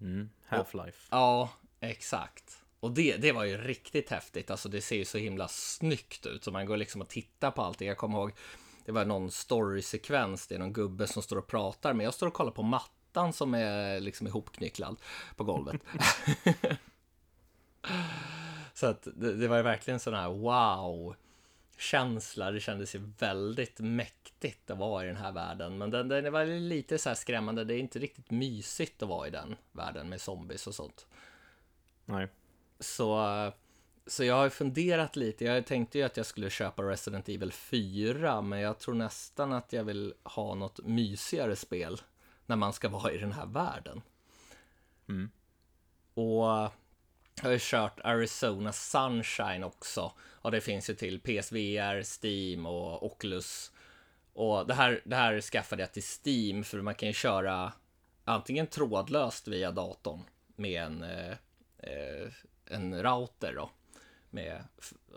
Mm. Half-Life. Ja, exakt. Och det, det var ju riktigt häftigt. Alltså det ser ju så himla snyggt ut. Så man går liksom och tittar på allting. Jag kommer ihåg, det var någon story-sekvens. Det är någon gubbe som står och pratar. Men jag står och kollar på mattan som är liksom ihopknycklad på golvet. så att det, det var ju verkligen sån här wow känsla. Det kändes ju väldigt mäktigt att vara i den här världen. Men den, den var lite så här skrämmande. Det är inte riktigt mysigt att vara i den världen med zombies och sånt. Nej. Så, så jag har funderat lite. Jag tänkte ju att jag skulle köpa Resident Evil 4, men jag tror nästan att jag vill ha något mysigare spel när man ska vara i den här världen. Mm. Och jag har ju kört Arizona Sunshine också. Och det finns ju till PSVR, Steam och Oculus. Och det här, det här skaffade jag till Steam för man kan ju köra antingen trådlöst via datorn med en eh, eh, en router då med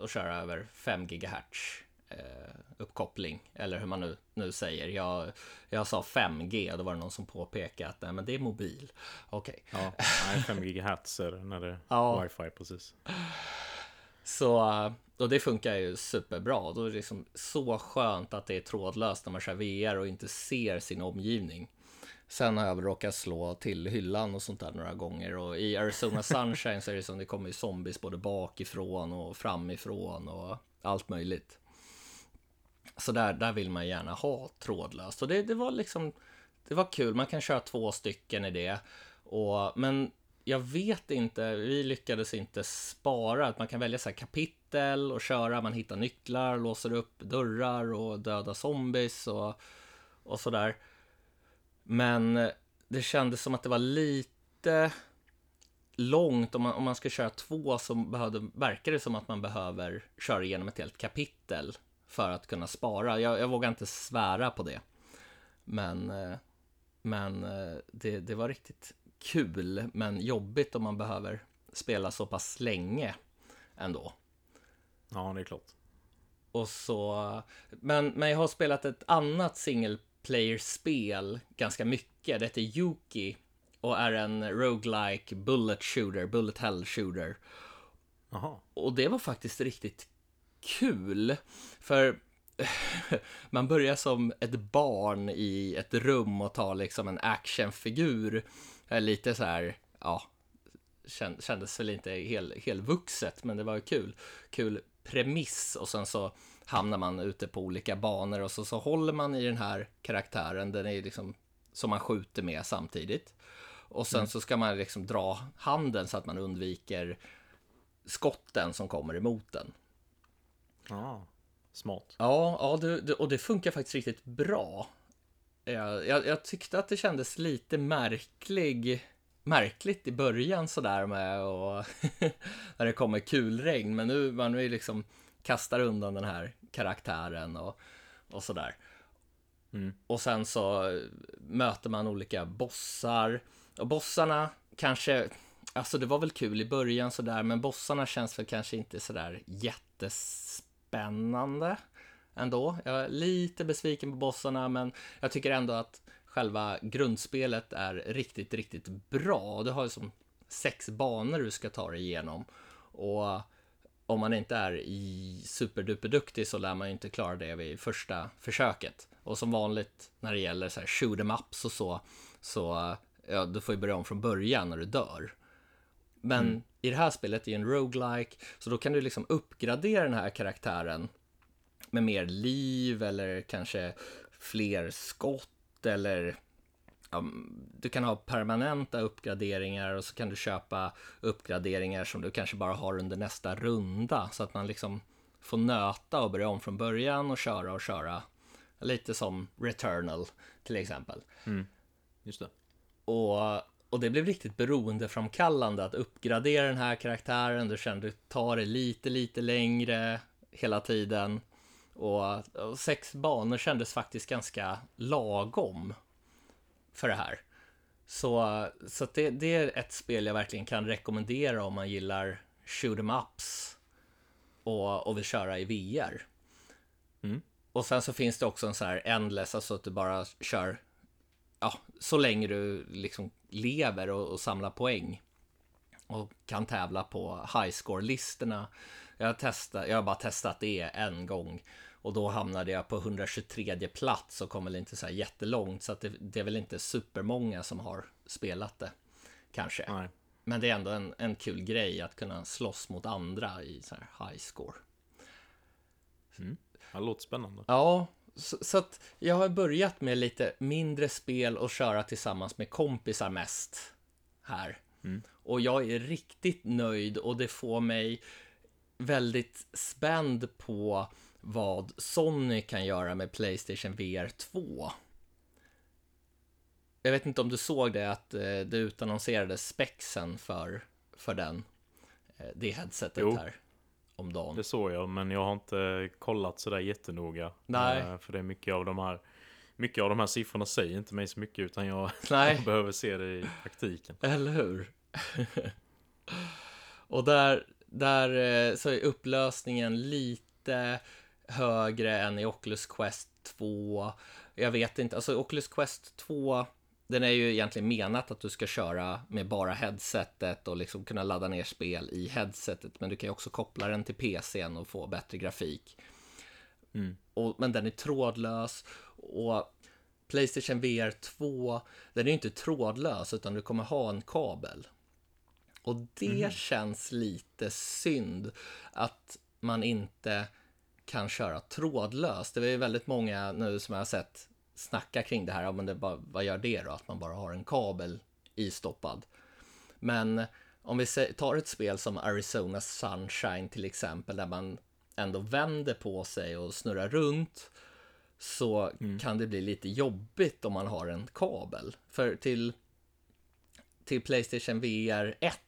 att köra över 5 GHz eh, uppkoppling eller hur man nu, nu säger. Jag, jag sa 5G och då var det någon som påpekade att nej, men det är mobil. Okej. Okay. Ja, nej, 5 GHz är det när det är ja. wifi precis. Så, och det funkar ju superbra. Då är det liksom så skönt att det är trådlöst när man kör VR och inte ser sin omgivning. Sen har jag väl råkat slå till hyllan och sånt där några gånger och i Arizona Sunshine så är det som det kommer ju zombies både bakifrån och framifrån och allt möjligt. Så där, där vill man gärna ha trådlöst och det, det var liksom det var kul. Man kan köra två stycken i det. Och, men jag vet inte, vi lyckades inte spara. Att man kan välja så här kapitel och köra. Man hittar nycklar, låser upp dörrar och döda zombies och, och sådär. Men det kändes som att det var lite långt. Om man, om man ska köra två så behövde, verkar det som att man behöver köra igenom ett helt kapitel för att kunna spara. Jag, jag vågar inte svära på det. Men, eh, men eh, det, det var riktigt kul, men jobbigt om man behöver spela så pass länge ändå. Ja, det är klart. Och så, men, men jag har spelat ett annat single player-spel ganska mycket. Det heter Yuki och är en roguelike bullet shooter, bullet hell shooter. Aha. Och det var faktiskt riktigt kul. För man börjar som ett barn i ett rum och tar liksom en actionfigur. Lite så här, ja, kändes väl inte hel, helvuxet, men det var kul. Kul premiss och sen så hamnar man ute på olika banor och så, så håller man i den här karaktären, den är liksom som man skjuter med samtidigt. Och sen mm. så ska man liksom dra handen så att man undviker skotten som kommer emot den. Ja, smart. Ja, ja det, det, och det funkar faktiskt riktigt bra. Jag, jag, jag, tyckte att det kändes lite märklig, märkligt i början sådär med och när det kommer kulregn. Men nu man nu liksom kastar undan den här karaktären och, och sådär. Mm. Och sen så möter man olika bossar. Och bossarna kanske, alltså det var väl kul i början sådär, men bossarna känns väl kanske inte sådär jättespännande ändå. Jag är lite besviken på bossarna, men jag tycker ändå att själva grundspelet är riktigt, riktigt bra. Du har ju som sex banor du ska ta dig igenom. Och om man inte är superduperduktig så lär man ju inte klara det vid första försöket. Och som vanligt när det gäller så här shoot em ups och så, så ja, du får ju börja om från början när du dör. Men mm. i det här spelet är ju en roguelike, så då kan du liksom uppgradera den här karaktären med mer liv eller kanske fler skott eller du kan ha permanenta uppgraderingar och så kan du köpa uppgraderingar som du kanske bara har under nästa runda så att man liksom får nöta och börja om från början och köra och köra Lite som Returnal till exempel. Just det. Och, och det blev riktigt beroendeframkallande att uppgradera den här karaktären. Du kände att du tar det lite, lite längre hela tiden. Och, och sex banor kändes faktiskt ganska lagom för det här. Så, så det, det är ett spel jag verkligen kan rekommendera om man gillar shoot em ups och, och vill köra i VR. Mm. Och sen så finns det också en sån här endless, alltså att du bara kör ja, så länge du liksom lever och, och samlar poäng. Och kan tävla på high score-listorna. Jag jag har bara testat det en gång. Och då hamnade jag på 123 plats och kom väl inte så här jättelångt. Så att det, det är väl inte supermånga som har spelat det. Kanske. Nej. Men det är ändå en, en kul grej att kunna slåss mot andra i så här high score. Det låter spännande. Ja, så, så att jag har börjat med lite mindre spel och köra tillsammans med kompisar mest här. Och jag är riktigt nöjd och det får mig väldigt spänd på vad Sony kan göra med Playstation VR 2. Jag vet inte om du såg det att eh, det utannonserades spexen för, för den. Eh, det headsetet Jo. här om dagen. Det såg jag, men jag har inte kollat sådär jättenoga. Nej. Eh, För det är mycket av de här Mycket av de här siffrorna säger inte mig så mycket utan jag, jag behöver se det i praktiken. Eller hur? och där, där så är upplösningen lite högre än i Oculus Quest 2. Jag vet inte, alltså Oculus Quest 2 den är ju egentligen menat att du ska köra med bara headsetet och liksom kunna ladda ner spel i headsetet. Men du kan ju också koppla den till PCn och få bättre grafik. Och, men den är trådlös och Playstation VR 2, den är ju inte trådlös utan du kommer ha en kabel. Och det känns lite synd att man inte kan köra trådlöst. Det är ju väldigt många nu som jag har sett snacka kring det här. Ja, men det bara, vad gör det då? Att man bara har en kabel istoppad. Men om vi tar ett spel som Arizona Sunshine till exempel, där man ändå vänder på sig och snurrar runt, så kan det bli lite jobbigt om man har en kabel. För till, till Playstation VR 1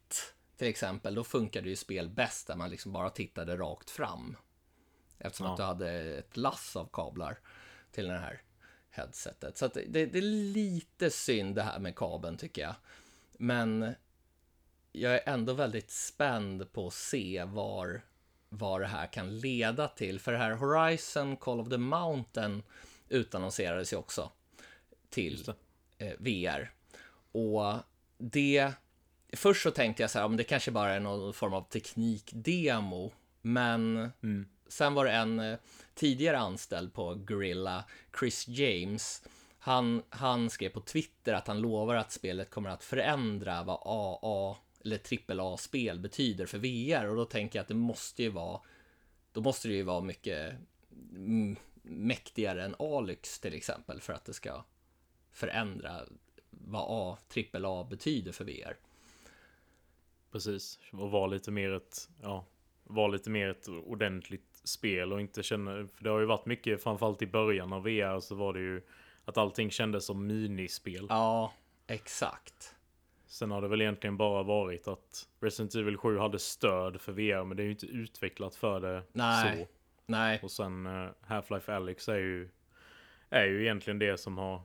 till exempel, då funkade ju spel bäst där man liksom bara tittade rakt fram. Eftersom Ja. att du hade ett lass av kablar till det här headsetet. Så det, det är lite synd det här med kabeln tycker jag. Men jag är ändå väldigt spänd på att se var, vad det här kan leda till. För det här Horizon Call of the Mountain utannonserades ju också till eh, VR. Och det... Först så tänkte jag så här, men det kanske bara är någon form av teknikdemo. Men sen var det en eh, tidigare anställd på Gorilla, Chris James. Han, han skrev på Twitter att han lovar att spelet kommer att förändra vad AA eller AAA-spel betyder för VR. Och då tänker jag att det måste ju vara då måste det ju vara mycket mm, mäktigare än Alyx till exempel för att det ska förändra vad A, AAA betyder för VR. Precis. Och vara lite mer ett, ja, vara lite mer ett ordentligt spel och inte känna, för det har ju varit mycket, framförallt i början av VR så var det ju att allting kändes som minispel. Ja, exakt. Sen har det väl egentligen bara varit att Resident Evil 7 hade stöd för VR, men det är ju inte utvecklat för det Nej. så. Nej, Och sen eh, Half-Life Alyx är ju, är ju egentligen det som har,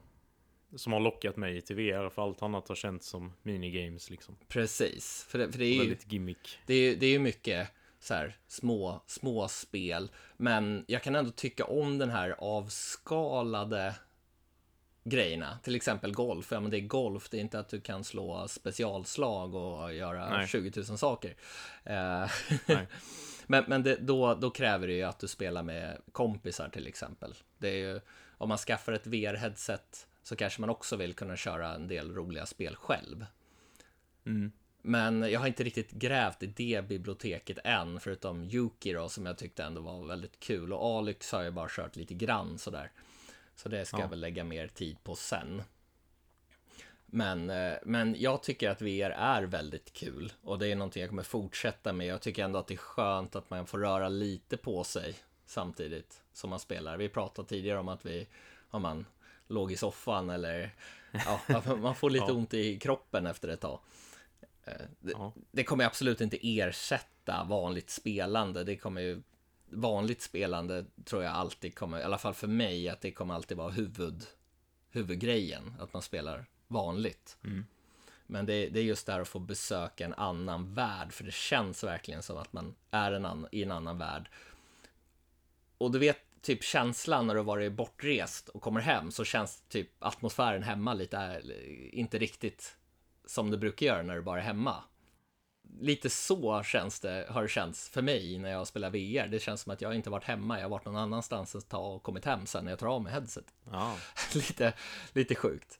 som har lockat mig till VR, för allt annat har känts som minigames liksom. precis. För det, för det är ju Väldigt gimmick. det är, det är ju mycket så här små, små spel. Men jag kan ändå tycka om den här avskalade grejerna. Till exempel golf. Ja, men det är golf. Det är inte att du kan slå specialslag och göra Nej. 20 000 saker. Eh, men men det, då, då kräver det ju att du spelar med kompisar till exempel. Det är ju, om man skaffar ett VR-headset så kanske man också vill kunna köra en del roliga spel själv. Mm. Men jag har inte riktigt grävt i det biblioteket än, förutom Yuki då, som jag tyckte ändå var väldigt kul. Och Alyx har jag bara kört lite grann sådär. Så det ska Ja. jag väl lägga mer tid på sen. Men, eh, men jag tycker att VR är väldigt kul och det är någonting jag kommer fortsätta med. Jag tycker ändå att det är skönt att man får röra lite på sig samtidigt som man spelar. Vi pratade tidigare om att vi, om man låg i soffan eller ja, man får lite Ja. ont i kroppen efter ett tag. Eh, Det, Ja. det kommer absolut inte ersätta vanligt spelande. Det kommer ju vanligt spelande tror jag alltid kommer, i alla fall för mig, att det kommer alltid vara huvud, huvudgrejen, att man spelar vanligt. Men det, det är just där att få besöka en annan värld, för det känns verkligen som att man är en annan, i en annan värld. Och du vet, typ känslan när du varit bortrest och kommer hem, så känns typ atmosfären hemma lite, inte riktigt som det brukar göra när du bara är hemma. Lite så känns det, har det känts för mig när jag spelar VR. Det känns som att jag inte varit hemma, jag har varit någon annanstans ett tag och kommit hem sen när jag tar av mig headset. Ja. lite, lite sjukt.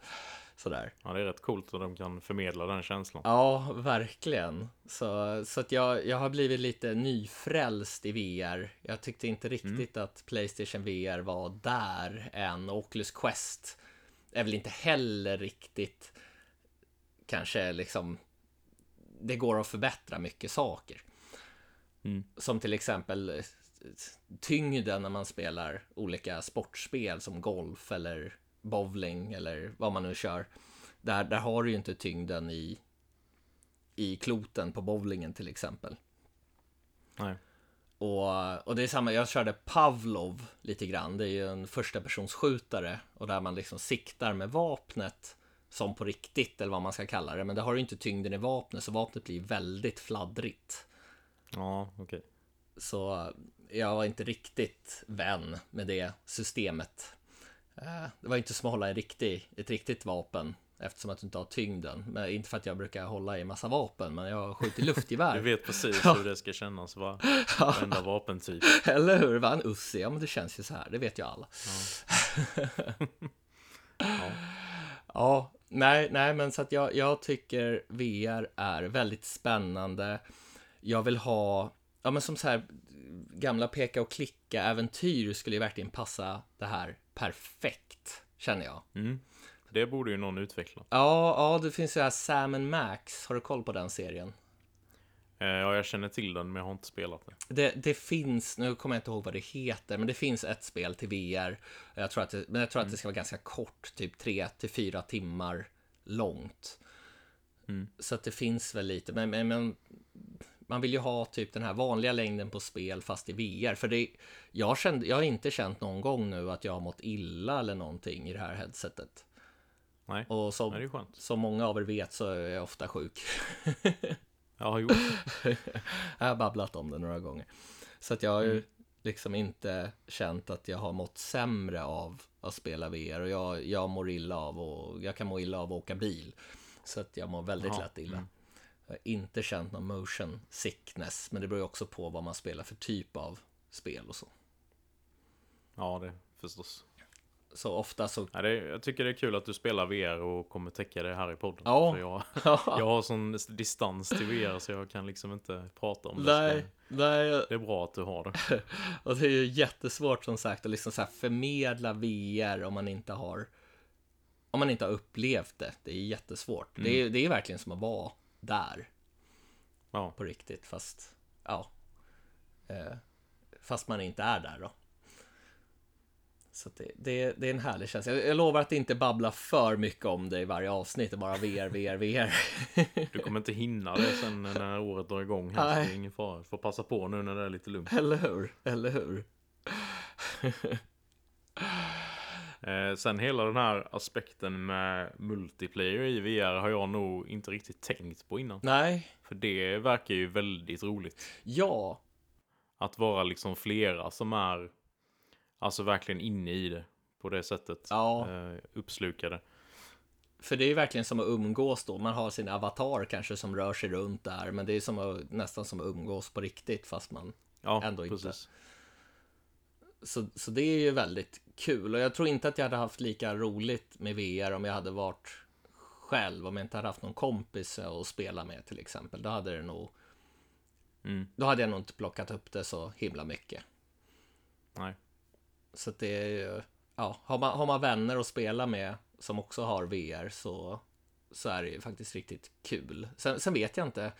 Sådär. ja, det är rätt coolt att de kan förmedla den känslan. Ja, verkligen. Så, så att jag, jag har blivit lite nyfrälst i VR. Jag tyckte inte riktigt att Playstation VR var där än. Oculus Quest är väl inte heller riktigt kanske liksom det går att förbättra mycket saker. Mm. Som till exempel eh, tyngden när man spelar olika sportspel som golf eller bowling eller vad man nu kör. Där, där har du ju inte tyngden i, i kloten på bowlingen till exempel. Nej. Och, och det är samma, jag körde Pavlov lite grann. Det är ju en första persons skjutare och där man liksom siktar med vapnet som på riktigt eller vad man ska kalla det. Men det har ju inte tyngden i vapnet så vapnet blir väldigt fladdrigt. Ja, okej. Så jag var inte riktigt vän med det systemet. Eh, Det var inte som att hålla en riktig, ett riktigt vapen eftersom att du inte har tyngden. Men inte för att jag brukar hålla i massa vapen, men jag skjuter luftgevär. Du vet precis hur det ska kännas, va? Varenda vapentyp. Eller hur? Vad en Ussi? Ja, men det känns ju så här. Det vet ju alla. Ja. Ja, nej, nej, men så att jag, jag tycker VR är väldigt spännande. Jag vill ha, ja men som så här gamla peka och klicka äventyr skulle ju verkligen passa det här perfekt, känner jag. Mm. Det borde ju någon utveckla. Ja, ja, det finns ju här Sam Max. Har du koll på den serien? Eh, Ja, jag känner till den, men jag har inte spelat det. Det, det finns, nu kommer jag inte ihåg vad det heter, men det finns ett spel till VR. Jag tror att det, men jag tror att det ska vara ganska kort, typ 3 till 4 timmar långt. Mm. Så att det finns väl lite, men, men, men man vill ju ha typ den här vanliga längden på spel fast i VR. För det, jag, känt, jag har inte känt någon gång nu att jag har mått illa eller någonting i det här headsetet. Nej, Och som, Nej det är skönt. som många av er vet så är jag ofta sjuk. Jag har gjort Jag har babblat om det några gånger. Så att jag har ju liksom inte känt att jag har mått sämre av att spela VR. Och jag, jag mår illa av och jag kan må illa av att åka bil. Så att jag mår väldigt Jaha, lätt illa. mm. Jag har inte känt någon motion sickness. Men det beror ju också på vad man spelar för typ av spel och så. Ja, det förstås. Så ofta så... Ja, det, jag tycker det är kul att du spelar VR och kommer täcka det här i podden. Ja. För jag, jag har sån distans till VR så jag kan liksom inte prata om det. Nej, Det är bra att du har det. Och det är ju jättesvårt som sagt att liksom så förmedla VR om man inte har om man inte har upplevt det. Det är jättesvårt. Det, är, det är verkligen som att vara där Ja, på riktigt fast ja. Eh, fast man inte är där då. Så det, det, det är en härlig känsla. Jag, jag lovar att inte babbla för mycket om det i varje avsnitt. Det bara VR, VR, VR. du kommer inte hinna det sen när året drar igång. Här, så det är ingen fara. Får passa på nu när det är lite lugnt. Eller hur? Eller hur? Eh, sen hela den här aspekten med multiplayer i VR har jag nog inte riktigt tänkt på innan. Nej, För det verkar ju väldigt roligt. ja, Att vara liksom flera som är alltså verkligen inne i det på det sättet. Ja. Eh, uppslukade. För det är ju verkligen som att umgås då. Man har sin avatar kanske som rör sig runt där. Men det är som att, nästan som att umgås på riktigt fast man... Ja, Ändå inte. precis. Så, så det är ju väldigt kul. Och jag tror inte att jag hade haft lika roligt med VR om jag hade varit själv. Om jag inte hade haft någon kompis att spela med till exempel. Då hade det nog... Mm. Då hade jag nog inte plockat upp det så himla mycket. Nej. Så att det är ju... Ja, har man, har man vänner att spela med som också har VR så, så är det ju faktiskt riktigt kul. Sen, sen vet jag inte.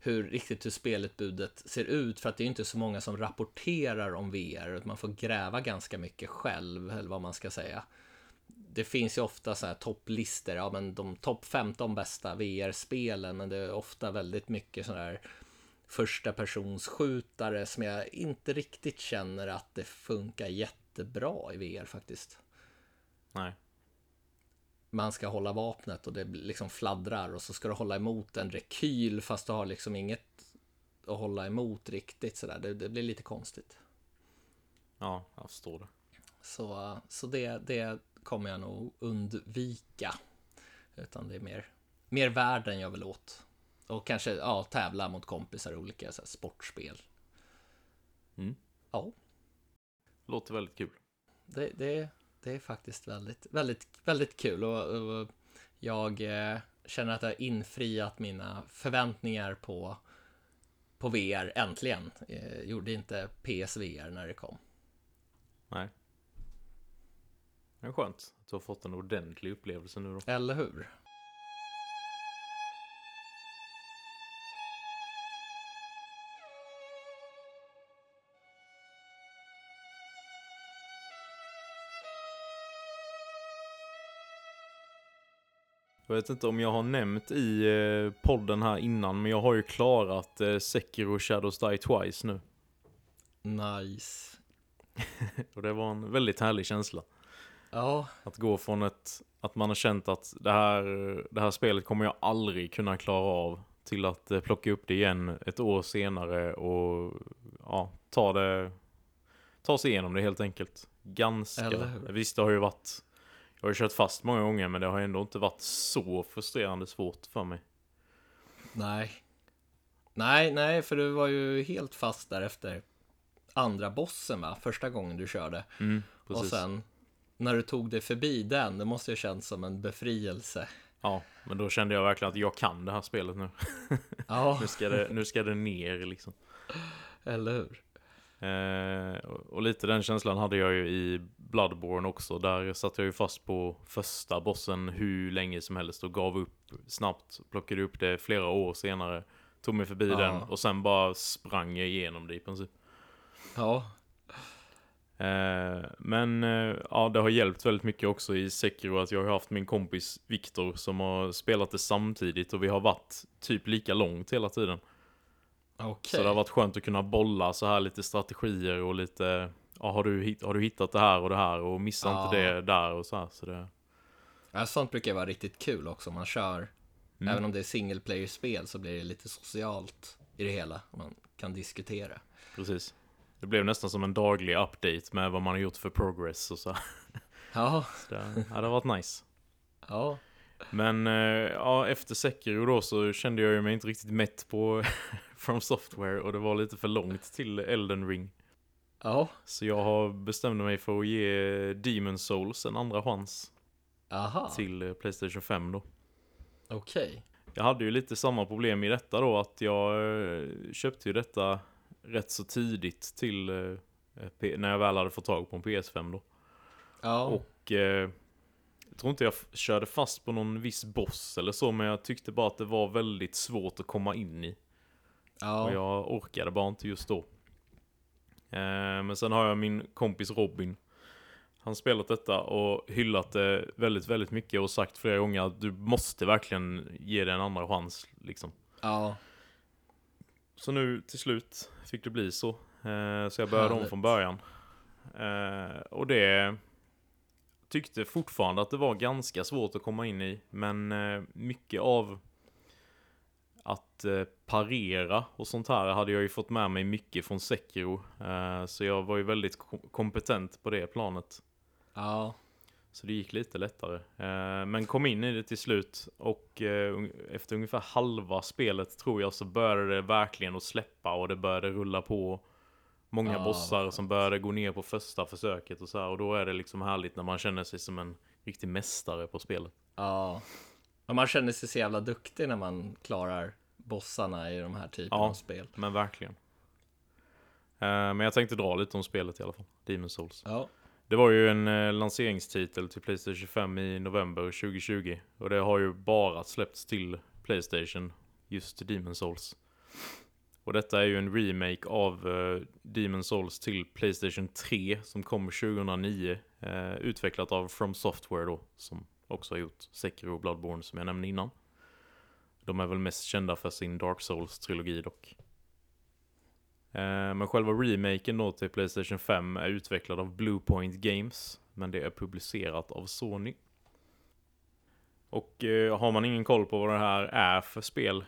hur riktigt hur spelutbudet ser ut för att det är inte så många som rapporterar om VR. Man får gräva ganska mycket själv eller vad man ska säga. Det finns ju ofta så här topplistor, ja men de topp 15 bästa VR-spelen, men det är ofta väldigt mycket sådana här första persons skjutare som jag inte riktigt känner att det funkar jättebra i VR faktiskt. Nej. Man ska hålla vapnet och det liksom fladdrar och så ska du hålla emot en rekyl fast du har liksom inget att hålla emot riktigt sådär. Det, det blir lite konstigt. Ja, jag förstår det. Så, så det, det kommer jag nog undvika. Utan det är mer, mer världen jag vill åt. Och kanske ja, tävla mot kompisar i olika så här, sportspel. Mm. Ja, Låter väldigt kul. det, det, det är faktiskt väldigt, väldigt, väldigt kul. Och, och jag eh, känner att jag har infriat mina förväntningar på, på VR äntligen. Eh, gjorde inte PSVR när det kom. Nej. Det är skönt att du har fått en ordentlig upplevelse nu då. Eller hur? Jag vet inte om jag har nämnt i eh, podden här innan, men jag har ju klarat eh, Sekiro Shadows Die Twice nu. Nice. Och det var en väldigt härlig känsla. Ja, Att gå från ett, att man har känt att det här, det här spelet kommer jag aldrig kunna klara av, till att eh, plocka upp det igen ett år senare och ja, ta det, ta sig igenom det helt enkelt. Ganska, visst det har ju varit, jag har ju kört fast många gånger men det har ändå inte varit så frustrerande svårt för mig. nej. Nej, nej, för du var ju helt fast där efter andra bossen va? Första gången du körde. Mm, Och sen när du tog dig förbi den, det måste ju ha känts som en befrielse. Ja, men då kände jag verkligen att jag kan det här spelet nu. Ja, Nu ska det, nu ska det ner liksom. eller hur? Eh, och, lite den känslan hade jag ju i Bloodborne också. Där satt jag ju fast på första bossen hur länge som helst och gav upp snabbt. Plockade upp det flera år senare. Tog mig förbi Ja. den och sen bara sprang jag igenom det i princip. Ja, Eh, men eh, ja, det har hjälpt väldigt mycket också i Sekiro att jag har haft min kompis Viktor som har spelat det samtidigt och vi har varit typ lika långt hela tiden. Okej. Så det har varit skönt att kunna bolla så här lite strategier och lite Ja, har du, har du hittat det här och det här och missa Ja. inte det där och så här så det Ja, sånt brukar vara riktigt kul också. Man kör, Mm. även om det är single player-spel så blir det lite socialt i det hela. Man kan diskutera. Precis Det blev nästan som en daglig update med vad man har gjort för progress och så, här. Ja, så det, ja, det har varit nice ja, Men eh, ja, efter Sekiro då så kände jag ju mig inte riktigt mätt på From Software och det var lite för långt till Elden Ring. Ja, Så jag har bestämt mig för att ge Demon Souls en andra chans aha, till eh, Playstation 5 då. Okej. Jag hade ju lite samma problem i detta då att jag eh, köpte ju detta rätt så tidigt till när jag väl hade fått tag på en PS5 då. Ja, Och eh, tror inte jag körde fast på någon viss boss eller så men jag tyckte bara att det var väldigt svårt att komma in i. Och ja, jag orkade bara inte just då. Eh, men sen har jag min kompis Robin. Han spelat detta och hyllat det väldigt, väldigt mycket och sagt flera gånger att du måste verkligen ge det en andra chans liksom. ja, Så nu till slut fick det bli så. Eh, så jag började om Härligt. från början. Eh, och det tyckte fortfarande att det var ganska svårt att komma in i. Men eh, mycket av att eh, parera och sånt här hade jag ju fått med mig mycket från Sekiro. Eh, så jag var ju väldigt kom- kompetent på det planet. ja, Så det gick lite lättare. Men kom in i det till slut och efter ungefär halva spelet tror jag så började det verkligen att släppa och det började rulla på många Ah, bossar som började gå ner på första försöket och så här. Och då är det liksom härligt när man känner sig som en riktig mästare på spelet. ja. Och man känner sig så jävla duktig när man klarar bossarna i de här typerna Ja. av spel. Men verkligen. Eh, men jag tänkte dra lite om spelet i alla fall. Demon Souls. Ja, Det var ju en eh, lanseringstitel till Playstation 5 i november 2020. Och det har ju bara släppts till Playstation, just Demon Souls. Och detta är ju en remake av eh, uh, Demon Souls till Playstation 3 som kom 2009. Uh, eh, utvecklat av From Software då, som också har gjort Sekiro och Bloodborne som jag nämnde innan. De är väl mest kända för sin Dark Souls-trilogi dock. Uh, men själva remaken då till Playstation 5 är utvecklad av Bluepoint Games, men det är publicerat av Sony. Och har man ingen koll på vad det här är för spel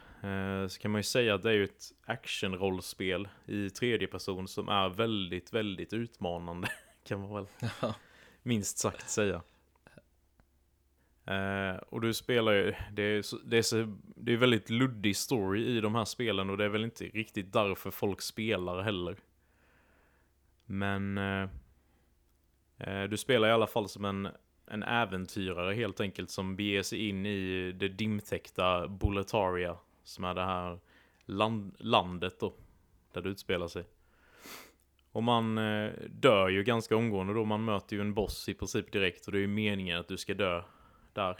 så kan man ju säga att det är ju ett actionrollspel i tredje person som är väldigt, väldigt utmanande. Kan man väl minst sagt säga. Eh, och du spelar ju, det är, så, det, är så, det är väldigt luddig story i de här spelen och det är väl inte riktigt därför folk spelar heller. Men eh, eh du spelar i alla fall som en en äventyrare helt enkelt som beger sig in i det dimtäckta Boletaria. Som är det här land, landet då, där det utspelar sig. Och man eh, dör ju ganska omgående då, man möter ju en boss i princip direkt och det är ju meningen att du ska dö där.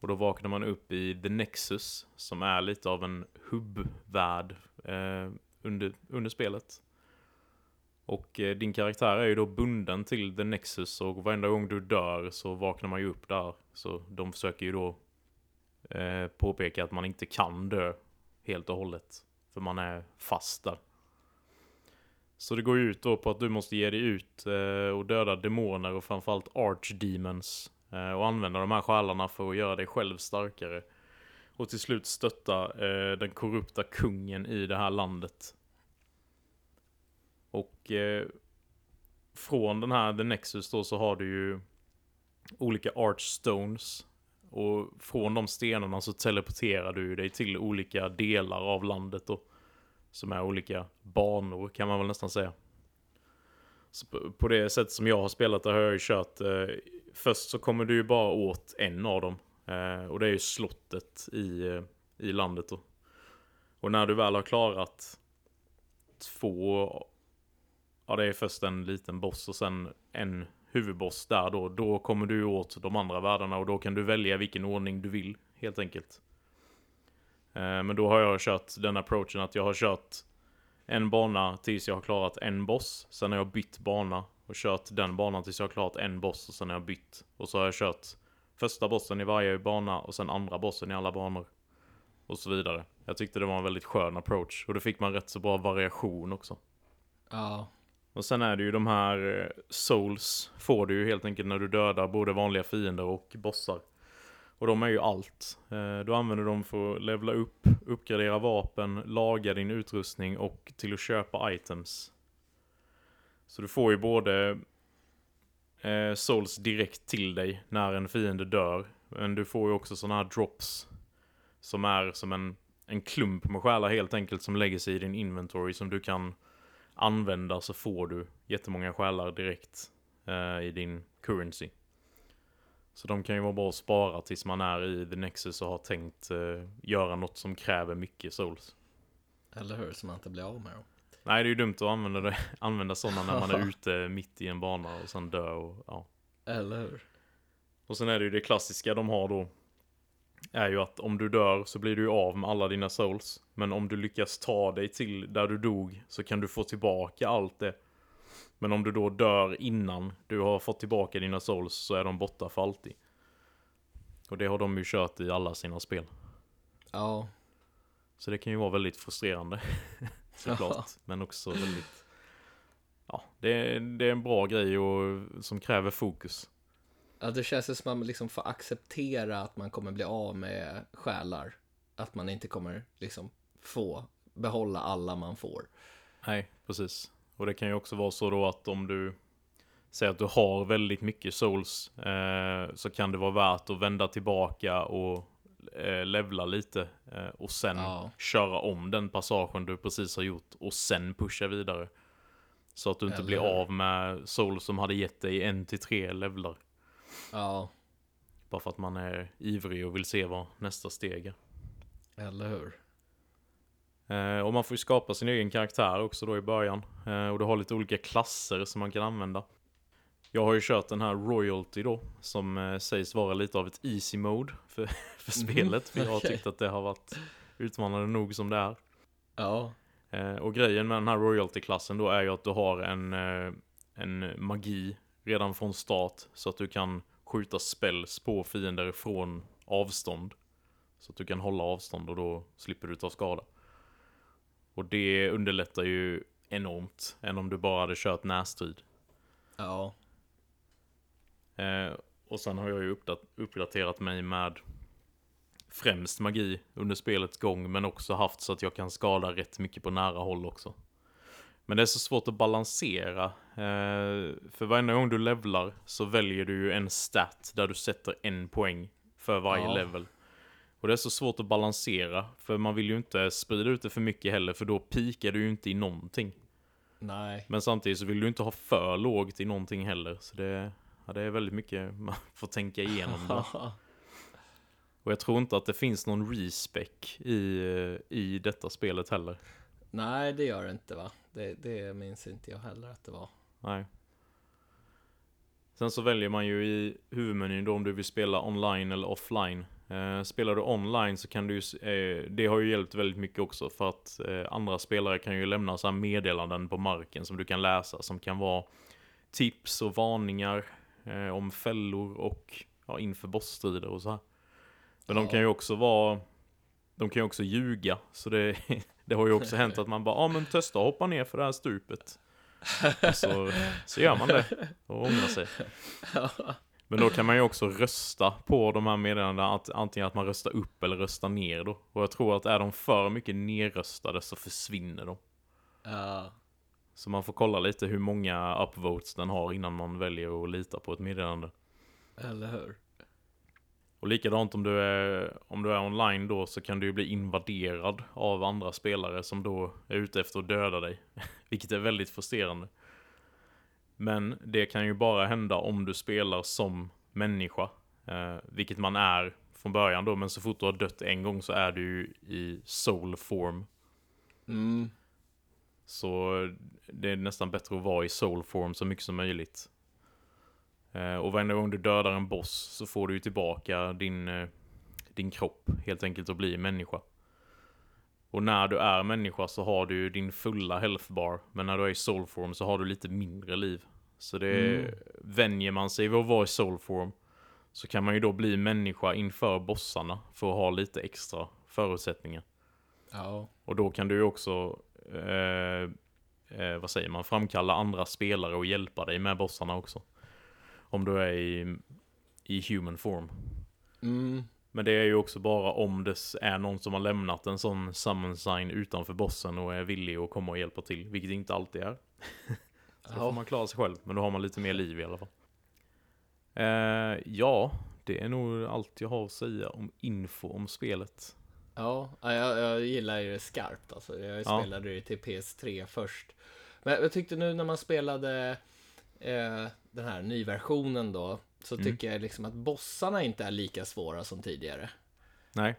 Och då vaknar man upp i The Nexus, som är lite av en hubbvärld eh, under, under spelet. Och eh, din karaktär är ju då bunden till The Nexus och varenda gång du dör så vaknar man ju upp där. Så de försöker ju då eh, att man inte kan dö helt och hållet. För man är fast där. Så det går ju ut då på att du måste ge dig ut eh, och döda demoner och framförallt archdemons. Eh, och använda de här själarna för att göra dig själv starkare. Och till slut stötta eh, den korrupta kungen i det här landet. Och eh, från den här The Nexus då så har du ju olika Archstones. Och från de stenarna så teleporterar du dig till olika delar av landet då. Som är olika banor kan man väl nästan säga. Så på det sätt som jag har spelat det har jag ju kört. Eh, först så kommer du ju bara åt en av dem. Eh, och det är ju slottet i, eh, i landet då. Och när du väl har klarat två Ja, det är först en liten boss och sen en huvudboss där då. Då kommer du åt de andra världarna och då kan du välja vilken ordning du vill, helt enkelt. Eh, men då har jag kört den approachen att jag har kört en bana tills jag har klarat en boss. Sen har jag bytt bana och kört den banan tills jag har klarat en boss och sen har jag bytt. Och så har jag kört första bossen i varje bana och sen andra bossen i alla banor. Och så vidare. Jag tyckte det var en väldigt skön approach. Och då fick man rätt så bra variation också. Ja, och sen är det ju de här eh, souls får du ju helt enkelt när du dödar både vanliga fiender och bossar. Och de är ju allt. Eh, du använder dem för att levla upp, uppgradera vapen, laga din utrustning och till att köpa items. Så du får ju både eh, souls direkt till dig när en fiende dör. Men du får ju också sådana här drops. Som är som en, en klump med själar helt enkelt som lägger sig i din inventory som du kan använda så får du jättemånga själar direkt eh, i din currency. Så de kan ju vara bra att spara tills man är i The Nexus och har tänkt eh, göra något som kräver mycket souls. Eller hur, så man inte blir av med dem. Nej, det är ju dumt att använda, det, använda sådana när man är ute mitt i en bana och sen dö och ja. Eller hur. Och sen är det ju det klassiska de har då är ju att om du dör så blir du av med alla dina souls. Men om du lyckas ta dig till där du dog så kan du få tillbaka allt det. Men om du då dör innan du har fått tillbaka dina souls så är de borta för alltid. Och det har de ju kört i alla sina spel. Ja. Så det kan ju vara väldigt frustrerande. Såklart. Ja. Men också väldigt... Ja, det det är en bra grej och, som kräver fokus. Ja, det känns som att man liksom får acceptera att man kommer bli av med själar. Att man inte kommer liksom få behålla alla man får. Nej, precis. Och det kan ju också vara så då att om du säger att du har väldigt mycket souls eh, så kan det vara värt att vända tillbaka och eh, levla lite eh, och sen ja. köra om den passagen du precis har gjort och sen pusha vidare. Så att du inte Eller... blir av med souls som hade gett dig en till tre levlar. Ja. Bara för att man är ivrig och vill se vad nästa steg är. Eller hur? Eh, och man får ju skapa sin egen karaktär också då i början. Eh, och du har lite olika klasser som man kan använda. Jag har ju kört den här Royalty då, som eh, sägs vara lite av ett easy mode för, för mhm. spelet. För jag har tyckt att det har varit utmanande nog som det är. Ja. Eh, och grejen med den här royalty-klassen då är ju att du har en, eh, en magi redan från start. Så att du kan skjuta spells på fiender från avstånd. Så att du kan hålla avstånd och då slipper du ta skada. Och det underlättar ju enormt än om du bara hade kört närstrid. Ja. Eh, och sen har jag ju uppdat- uppdaterat mig med främst magi under spelets gång, men också haft så att jag kan skada rätt mycket på nära håll också. Men det är så svårt att balansera. Eh, för varje gång du levlar så väljer du ju en stat där du sätter en poäng för varje Ja. level. Och det är så svårt att balansera, för man vill ju inte sprida ut det för mycket heller, för då pikar du ju inte i någonting. Nej. Men samtidigt så vill du inte ha för lågt i någonting heller. Så det, ja, det är väldigt mycket man får tänka igenom det. Och jag tror inte att det finns någon respec i, eh, i detta spelet heller. Nej, det gör det inte va? Det, det minns inte jag heller att det var. Nej. Sen så väljer man ju i huvudmenyn då om du vill spela online eller offline. Eh, spelar du online så kan du eh, det har ju hjälpt väldigt mycket också för att eh, andra spelare kan ju lämna så meddelanden på marken som du kan läsa som kan vara tips och varningar eh, om fällor och ja, inför bossstrider och så här. Men de Ja. kan ju också vara, de kan ju också ljuga så det, det har ju också hänt att man bara, ja ah, men testa att hoppa ner för det här stupet. Och så, så gör man det och ångrar sig. Men då kan man ju också rösta på de här meddelandena, att, antingen att man röstar upp eller röstar ner då. Och jag tror att är de för mycket nerröstade så försvinner de. Ja. Så man får kolla lite hur många upvotes den har innan man väljer att lita på ett meddelande. Eller hur? Och likadant om du är, om du är online då så kan du ju bli invaderad av andra spelare som då är ute efter att döda dig. Vilket är väldigt frustrerande. Men det kan ju bara hända om du spelar som människa. Eh, vilket man är från början då, men så fort du har dött en gång så är du ju i soul form. Mm. Så det är nästan bättre att vara i soul form så mycket som möjligt. Eh, och varje gång du dödar en boss så får du ju tillbaka din, eh, din kropp helt enkelt att bli människa. Och när du är människa så har du ju din fulla health bar. Men när du är i soul form så har du lite mindre liv. Så det Mm. vänjer man sig vid att vara i soul form. Så kan man ju då bli människa inför bossarna för att ha lite extra förutsättningar. Ja. Och då kan du ju också, eh, eh, vad säger man, framkalla andra spelare och hjälpa dig med bossarna också. Om du är i, i human form. Mm. Men det är ju också bara om det är någon som har lämnat en sån summon sign utanför bossen och är villig att komma och hjälpa till, vilket det inte alltid är. Så då får Ja. man klara sig själv, men då har man lite mer liv i alla fall. Eh, ja, det är nog allt jag har att säga om info om spelet. Ja, ja, jag, jag gillar ju det skarpt alltså. Jag Ja. spelade det till PS3 först. Men jag tyckte nu när man spelade eh, den här nyversionen då, så Mm. tycker jag liksom att bossarna inte är lika svåra som tidigare. Nej,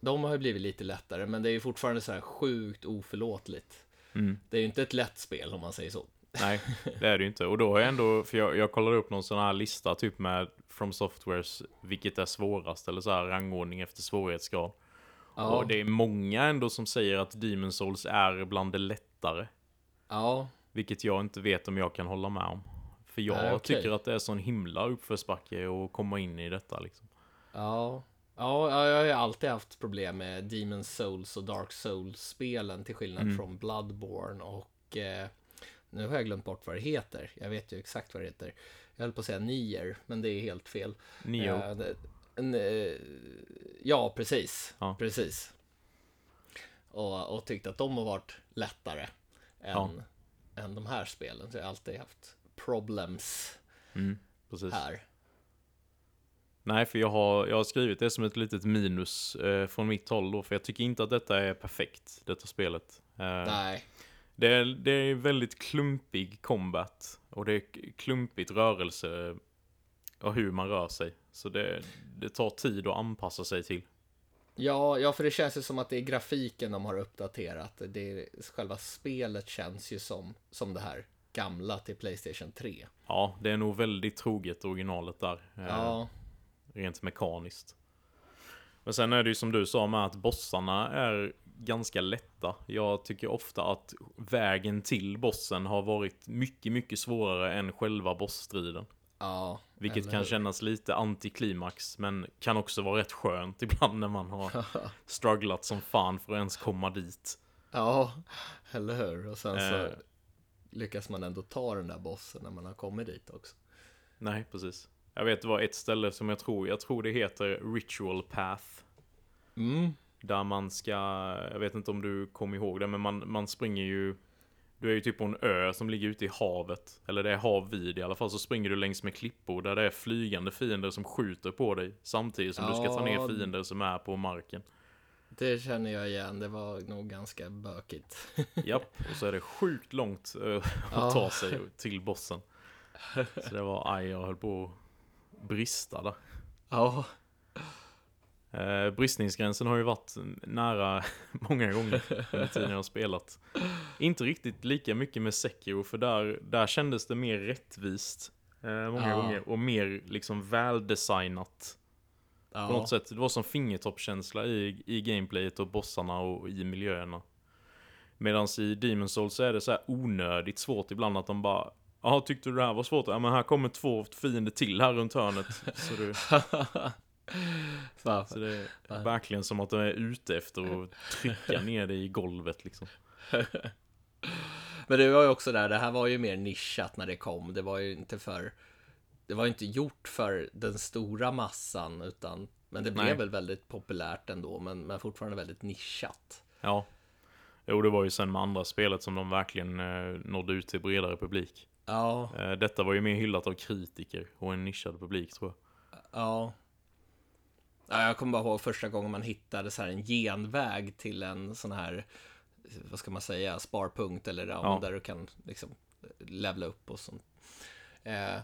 De har ju blivit lite lättare, men det är ju fortfarande så här sjukt oförlåtligt. mm. Det är ju inte ett lätt spel om man säger så. Nej, det är det ju inte. Och då har jag ändå, för jag, jag kollade upp någon sån här lista typ med From Softwares, vilket är svårast, eller så här rangordning efter svårighetsgrad. Ja, Och det är många ändå som säger att Demon Souls är bland det lättare. ja, Vilket jag inte vet om jag kan hålla med om. För jag Nej, okej. tycker att det är sån himla uppförsbacke att komma in i detta liksom. ja. Ja, ja, jag har ju alltid haft problem med Demon Souls och Dark Souls-spelen till skillnad Mm. från Bloodborne och eh, nu har jag glömt bort vad det heter. Jag vet ju exakt vad det heter. Jag höll på att säga Nier, men det är helt fel. Neo. Eh, det, en, eh, ja, precis. Ja. Precis. Och, och tyckte att de har varit lättare än, Ja. Än de här spelen. Så jag har alltid haft problems Mm, här. Nej, för jag har, jag har skrivit det som ett litet minus eh, från mitt håll då. För jag tycker inte att detta är perfekt, detta spelet. Eh, Nej. Det är, det är väldigt klumpig combat. Och det är klumpigt rörelse och hur man rör sig. Så det, det tar tid att anpassa sig till. Ja, ja, för det känns ju som att det är grafiken de har uppdaterat. Det är, själva spelet känns ju som, som det här gamla till Playstation 3. Ja, det är nog väldigt troget originalet där. eh, Ja, Rent mekaniskt. Men sen är det ju som du sa med att bossarna är ganska lätta. Jag tycker ofta att vägen till bossen har varit mycket, mycket svårare än själva bossstriden. Ja. Vilket eller kan kännas lite antiklimax, men kan också vara rätt skönt ibland när man har strugglat som fan för att ens komma dit. Ja, eller hur? Och sen så Eh. lyckas man ändå ta den där bossen när man har kommit dit också. Nej, precis. Jag vet, det var ett ställe som jag tror, jag tror det heter Ritual Path. Mm. Där man ska, jag vet inte om du kommer ihåg det, men man, man springer ju Du är ju typ på en ö som ligger ute i havet Eller det är hav vid i alla fall, så springer du längs med klippor Där det är flygande fiender som skjuter på dig Samtidigt som du ska ta ner Ja. fiender som är på marken Det känner jag igen, det var nog ganska bökigt. Japp, och så är det sjukt långt eh, att Ja. ta sig till bossen Så det var, aj jag höll på att brista där Ja, Eh, bristningsgränsen har ju varit nära många gånger under tiden jag har spelat. Inte riktigt lika mycket med Sekiro, för där, där kändes det mer rättvist. Eh, många Ja. gånger, och mer liksom väldesignat. ja. På något sätt, det var som fingertoppskänsla i, i gameplayet och bossarna och i miljöerna. Medan i Demon Souls så är det så här onödigt svårt ibland att de bara Jaha, tyckte du det här var svårt? Ja men här kommer två fiender till här runt hörnet. Så du, Så det är verkligen som att de är ute efter att trycka ner det i golvet liksom. Men det var ju också där, det här var ju mer nischat när det kom. Det var ju inte för... Det var ju inte gjort för den stora massan, utan... Men det blev Nej. väl väldigt populärt ändå, men, men fortfarande väldigt nischat. Ja. Jo, det var ju sen med andra spelet som de verkligen eh, nådde ut till bredare publik. Ja, Eh, detta var ju mer hyllat av kritiker och en nischad publik tror jag. ja. Ja jag kommer bara ihåg första gången man hittade så här en genväg till en sån här, vad ska man säga, sparpunkt eller ja, där du kan liksom levla upp och sånt. Eh,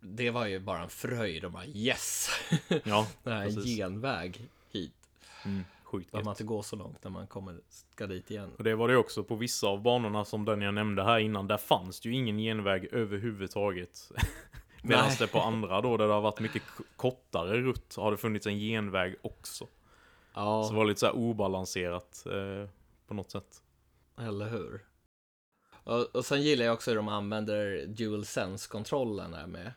det var ju bara en fröjd och bara yes! Ja, Det här precis. genväg hit. Mm, sjukt Behöver man inte gå så långt när man kommer, ska dit igen. Och det var det också på vissa av banorna som den jag nämnde här innan. Där fanns det ju ingen genväg överhuvudtaget. Medan det på andra då, där det har varit mycket kortare rutt, har det funnits en genväg också. Ja, Så det var lite så här obalanserat eh, på något sätt. eller hur? Och, och sen gillar jag också hur de använder dual sense-kontrollen här med.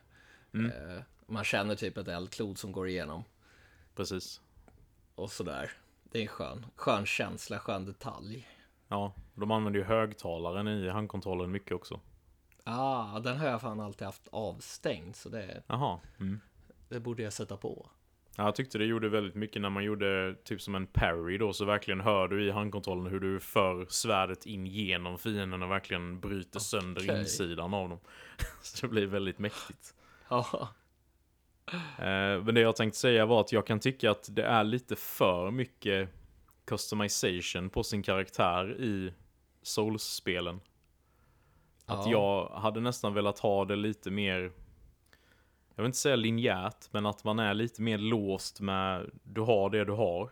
Mm. Eh, man känner typ ett eldklot som går igenom Precis. och sådär. Det är en skön, skön känsla, skön detalj. Ja, de använder ju högtalaren i handkontrollen mycket också. Ah, den har jag fan alltid haft avstängd, så det, Jaha. Mm. det borde jag sätta på. Ja, jag tyckte det gjorde väldigt mycket när man gjorde typ som en parry då, så verkligen hör du i handkontrollen hur du för svärdet in genom fienden och verkligen bryter sönder Okej. insidan av dem. så det blir väldigt mäktigt. Ja, Eh, men det jag tänkte säga var att jag kan tycka att det är lite för mycket customization på sin karaktär i Souls-spelen. Att Ja. jag hade nästan velat ha det lite mer Jag vill inte säga linjärt, men att man är lite mer låst med Du har det du har.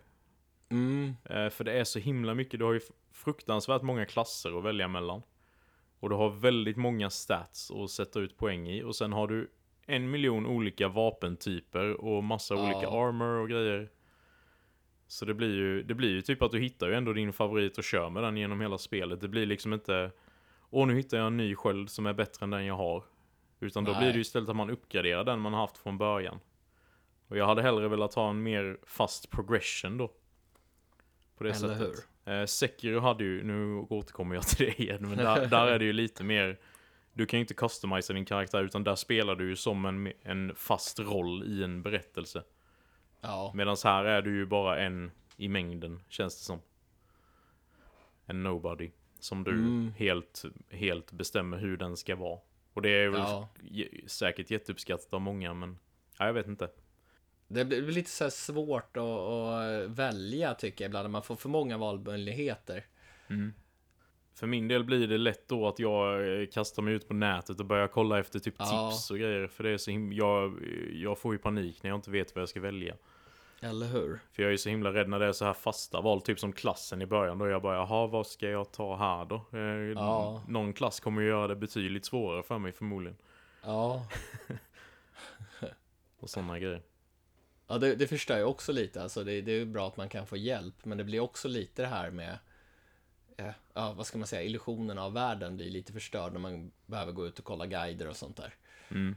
mm, Eh, för det är så himla mycket, du har ju fruktansvärt många klasser att välja mellan. Och du har väldigt många stats att sätta ut poäng i. Och sen har du en miljon olika vapentyper och massa Ja. olika armor och grejer. Så det blir, ju, det blir ju typ att du hittar ju ändå din favorit och kör med den genom hela spelet. Det blir liksom inte Åh, nu hittar jag en ny sköld som är bättre än den jag har. Utan då Nej. blir det ju istället att man uppgraderar den man haft från början. Och jag hade hellre velat ha en mer fast progression då. På det Eller sättet. Eh, Sekiro hade ju, nu återkommer jag till det igen, men där, där är det ju lite mer Du kan ju inte customisa din karaktär utan där spelar du ju som en, en fast roll i en berättelse. ja, Medan här är du ju bara en i mängden, känns det som. En nobody. Som du Mm. helt, helt bestämmer hur den ska vara. Och det är väl Ja. säkert jätteuppskattat av många, men ja, jag vet inte. Det blir lite så svårt att, att välja tycker jag ibland när man får för många valmöjligheter. För min del blir det lätt då att jag eh, kastar mig ut på nätet och börjar kolla efter typ Ja. tips och grejer. För det är så him- jag, jag får ju panik när jag inte vet vad jag ska välja. Eller hur? För jag är så himla rädd när det är så här fasta val, typ som klassen i början. Då är jag bara, jaha, vad ska jag ta här då? Eh, Ja. Någon klass kommer ju göra det betydligt svårare för mig förmodligen. Ja, Och sådana grejer. Ja, det, det förstör ju också lite. Alltså det, det är ju bra att man kan få hjälp, men det blir också lite det här med Ja, vad ska man säga, illusionen av världen blir lite förstörd när man behöver gå ut och kolla guider och sånt där. Mm.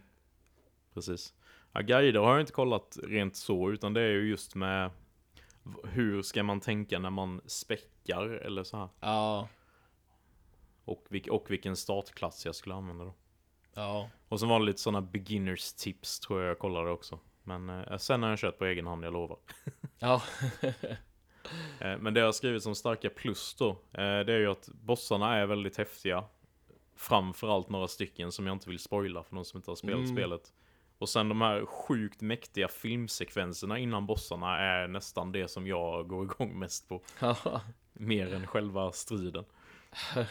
Precis. Ja, guider har jag inte kollat rent så, utan det är ju just med hur ska man tänka när man späckar eller så här. Ja, Och, vilk, och vilken startklass jag skulle använda då. ja, Och så var det lite sådana beginners tips tror jag jag kollade också. Men eh, sen har jag kört på egen hand, jag lovar. ja, Eh, men det jag har skrivit som starka plus då, eh, det är ju att bossarna är väldigt häftiga. Framförallt några stycken som jag inte vill spoila för de som inte har spelat Mm. spelet. Och sen de här sjukt mäktiga filmsekvenserna innan bossarna är nästan det som jag går igång mest på. Mer än själva striden.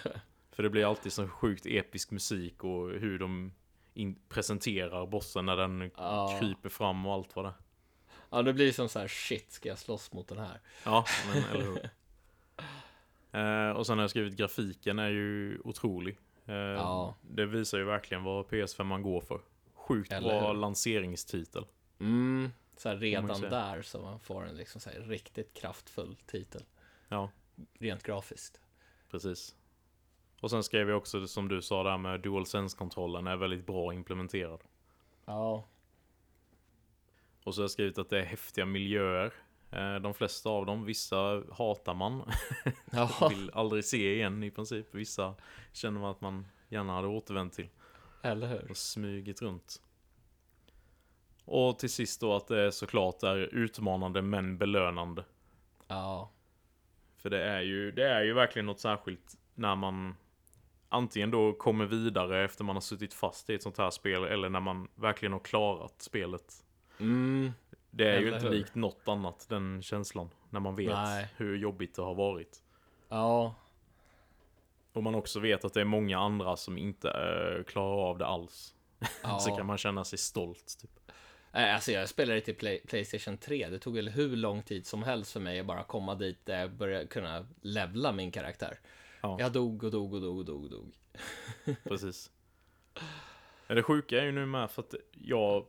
För det blir alltid så sjukt episk musik och hur de presenterar bossen när den Ja. kryper fram och allt vad det ja, det blir som så här, shit, ska jag slåss mot den här? Ja, men eller hur. Eh, och sen har jag skrivit grafiken är ju otrolig. Eh, Ja. Det visar ju verkligen vad PS5 man går för. Sjukt Eller bra hur? lanseringstitel. Mm, så här, redan säga. där så man får en liksom så här, riktigt kraftfull titel, Ja, rent grafiskt. precis. Och sen skrev jag också som du sa där med DualSense-kontrollen är väldigt bra implementerad. Ja, Och så har jag skrivit att det är häftiga miljöer. Eh, De flesta av dem, vissa hatar man. ja, Vill aldrig se igen i princip. Vissa känner man att man gärna hade återvänt till. Eller hur? och smugit runt. Och till sist då att det såklart är utmanande men belönande. Ja, För det är ju, det är ju verkligen något särskilt när man antingen då kommer vidare efter man har suttit fast i ett sånt här spel eller när man verkligen har klarat spelet. mm, Det är ju Eller inte hur? likt något annat, den känslan. När man vet Nej. hur jobbigt det har varit. ja, Och man också vet att det är många andra som inte äh, klarar av det alls. ja. Så kan man känna sig stolt. Typ. Alltså jag spelade till Play Playstation 3. Det tog väl hur lång tid som helst för mig att bara komma dit där jag började kunna levla min karaktär. Ja. Jag dog och dog och dog och dog och dog. Precis. Det sjuka är ju nu med för att jag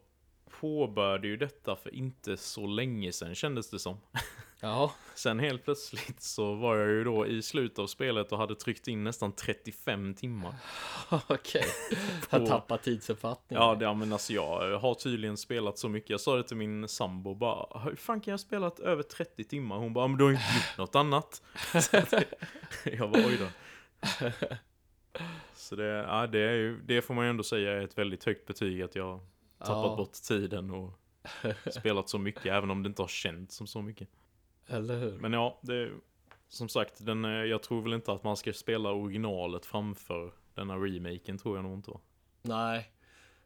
påbörjade ju detta för inte så länge sedan kändes det som. Ja, Sen helt plötsligt så var jag ju då i slutet av spelet och hade tryckt in nästan 35 timmar. okej. Jag tappar tidsuppfattningen. Ja, det, ja men alltså jag har tydligen spelat så mycket. Jag sa det till min sambo bara, hur fan kan jag ha spelat över 30 timmar? Hon bara, men du har inte gjort något annat. Det, jag bara, oj då. Så det, ja, det, är ju, det får man ju ändå säga är ett väldigt högt betyg att jag tappat Ja. bort tiden och spelat så mycket, även om det inte har känts som så mycket. Eller hur? Men ja, det, som sagt, den, jag tror väl inte att man ska spela originalet framför denna remaken, tror jag nog inte? Nej.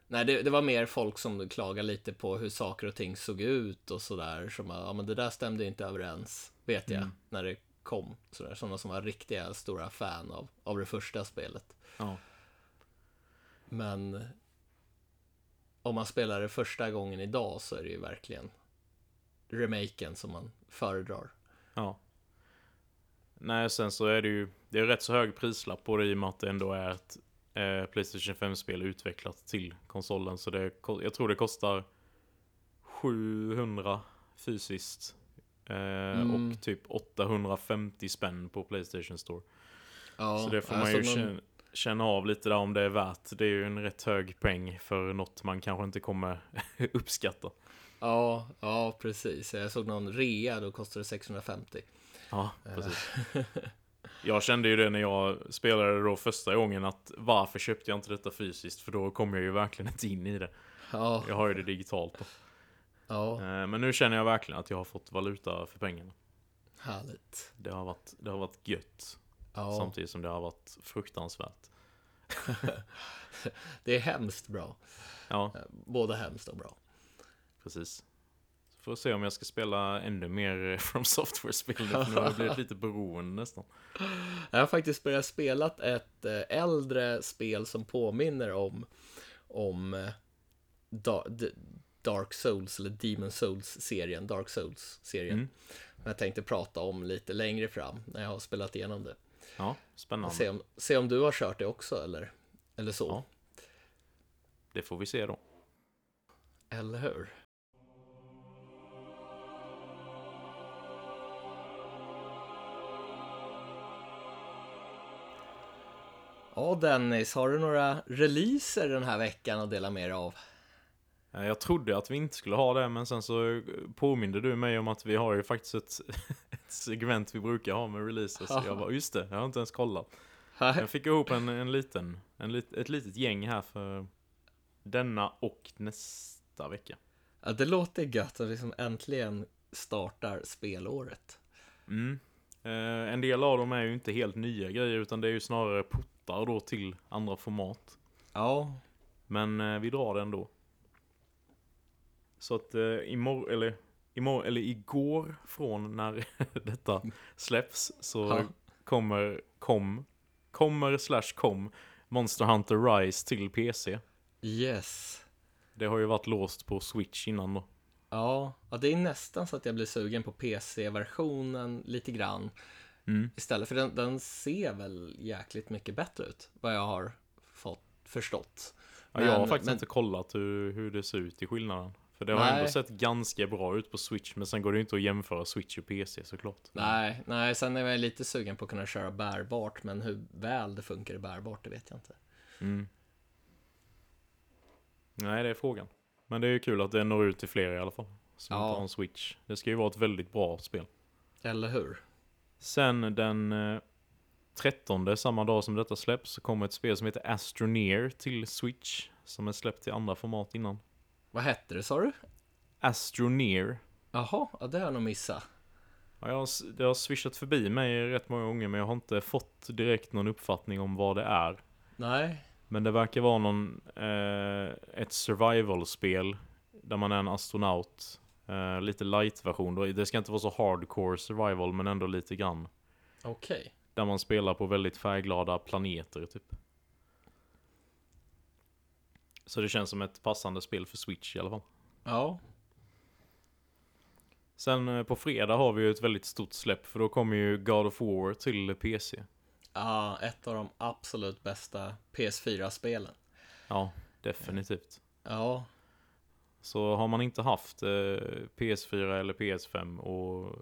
Nej, det, det var mer folk som klagade lite på hur saker och ting såg ut och sådär. Som ja men det där stämde inte överens, vet jag, Mm. när det kom. Sådär, sådana som var riktiga stora fan av, av det första spelet. Ja. Men om man spelar det första gången idag så är det ju verkligen remaken som man föredrar. Ja. Nej, sen så är det ju, det är rätt så hög prislapp på det i och med att det ändå är ett eh, Playstation 5-spel utvecklat till konsolen. Så det, jag tror det kostar 700 fysiskt. Eh, Mm. Och typ 850 spänn på Playstation Store. Ja, så det får man ju såg någon- känna, känna av lite där om det är värt. Det är ju en rätt hög peng för något man kanske inte kommer uppskatta. Ja, ja, precis. Jag såg någon rea, då kostade det 650. Ja, precis. Jag kände ju det när jag spelade då första gången att varför köpte jag inte detta fysiskt? För då kom jag ju verkligen inte in i det. Ja, Jag har ju det digitalt då. ja, Eh, Men nu känner jag verkligen att jag har fått valuta för pengarna. härligt. Det har varit, det har varit gött. Ja, Samtidigt som det har varit fruktansvärt. det är hemskt bra. Ja, Både hemskt och bra. Precis. Så får se om jag ska spela ännu mer eh, From Software-spel nu. För nu har jag blivit lite beroende nästan. Jag har faktiskt börjat spela ett eh, äldre spel som påminner om, om eh, Da- Dark Souls, eller Demon Souls-serien, Dark Souls-serien. Mm. Men jag tänkte prata om lite längre fram, när jag har spelat igenom det. Ja, spännande. Se om, se om du har kört det också, eller, eller så. Ja. Det får vi se då. Eller hur? Ja, Dennis, har du några releaser den här veckan att dela med dig av? Eh, Jag trodde att vi inte skulle ha det, men sen så påminde du mig om att vi har ju faktiskt ett, ett segment vi brukar ha med releases. Så jag bara, just det, jag har inte ens kollat. Jag fick ihop en, en liten, en lit, ett litet gäng här för denna och nästa vecka. Ja, det låter gött att vi liksom äntligen startar spelåret. Mm. Eh, en del av dem är ju inte helt nya grejer, utan det är ju snarare puttar då till andra format. Ja, Men eh, vi drar det ändå. Så att eh, imorgon, eller, imorgon, eller igår från när detta släpps så Ja. kommer, kom, kommer slash kom Monster Hunter Rise till PC. yes. Det har ju varit låst på Switch innan då. Ja, ja, det är nästan så att jag blir sugen på PC-versionen lite grann. Mm. Istället för den, den ser väl jäkligt mycket bättre ut, vad jag har fått förstått. Ja, jag har Men- faktiskt men- inte kollat hur, hur det ser ut i skillnaden. För det har Nej. ändå sett ganska bra ut på Switch, men sen går det ju inte att jämföra Switch och PC såklart. Nej, nej, sen är jag lite sugen på att kunna köra bärbart, men hur väl det funkar i bärbart, det vet jag inte. Mm. Nej, det är frågan. Men det är ju kul att det når ut till fler i alla fall. Som Ja. inte har en Switch. Det ska ju vara ett väldigt bra spel. Eller hur? Sen den eh, 13, samma dag som detta släpps, så kommer ett spel som heter Astroneer till Switch. Som är släppt till andra format innan. Vad hette det, sa du? Astroneer. Jaha, ja, det har jag nog missat. Ja, jag har, det har swishat förbi mig rätt många gånger, men jag har inte fått direkt någon uppfattning om vad det är. Nej, Men det verkar vara någon, eh, ett survival-spel där man är en astronaut. Eh, lite light-version då. Det ska inte vara så hardcore survival, men ändå lite grann. okej. Där man spelar på väldigt färgglada planeter, typ. Så det känns som ett passande spel för Switch i alla fall. Ja, Sen eh, på fredag har vi ju ett väldigt stort släpp, för då kommer ju God of War till PC. ja, ett av de absolut bästa PS4-spelen. Ja, definitivt. Ja, Så har man inte haft eh, PS4 eller PS5 och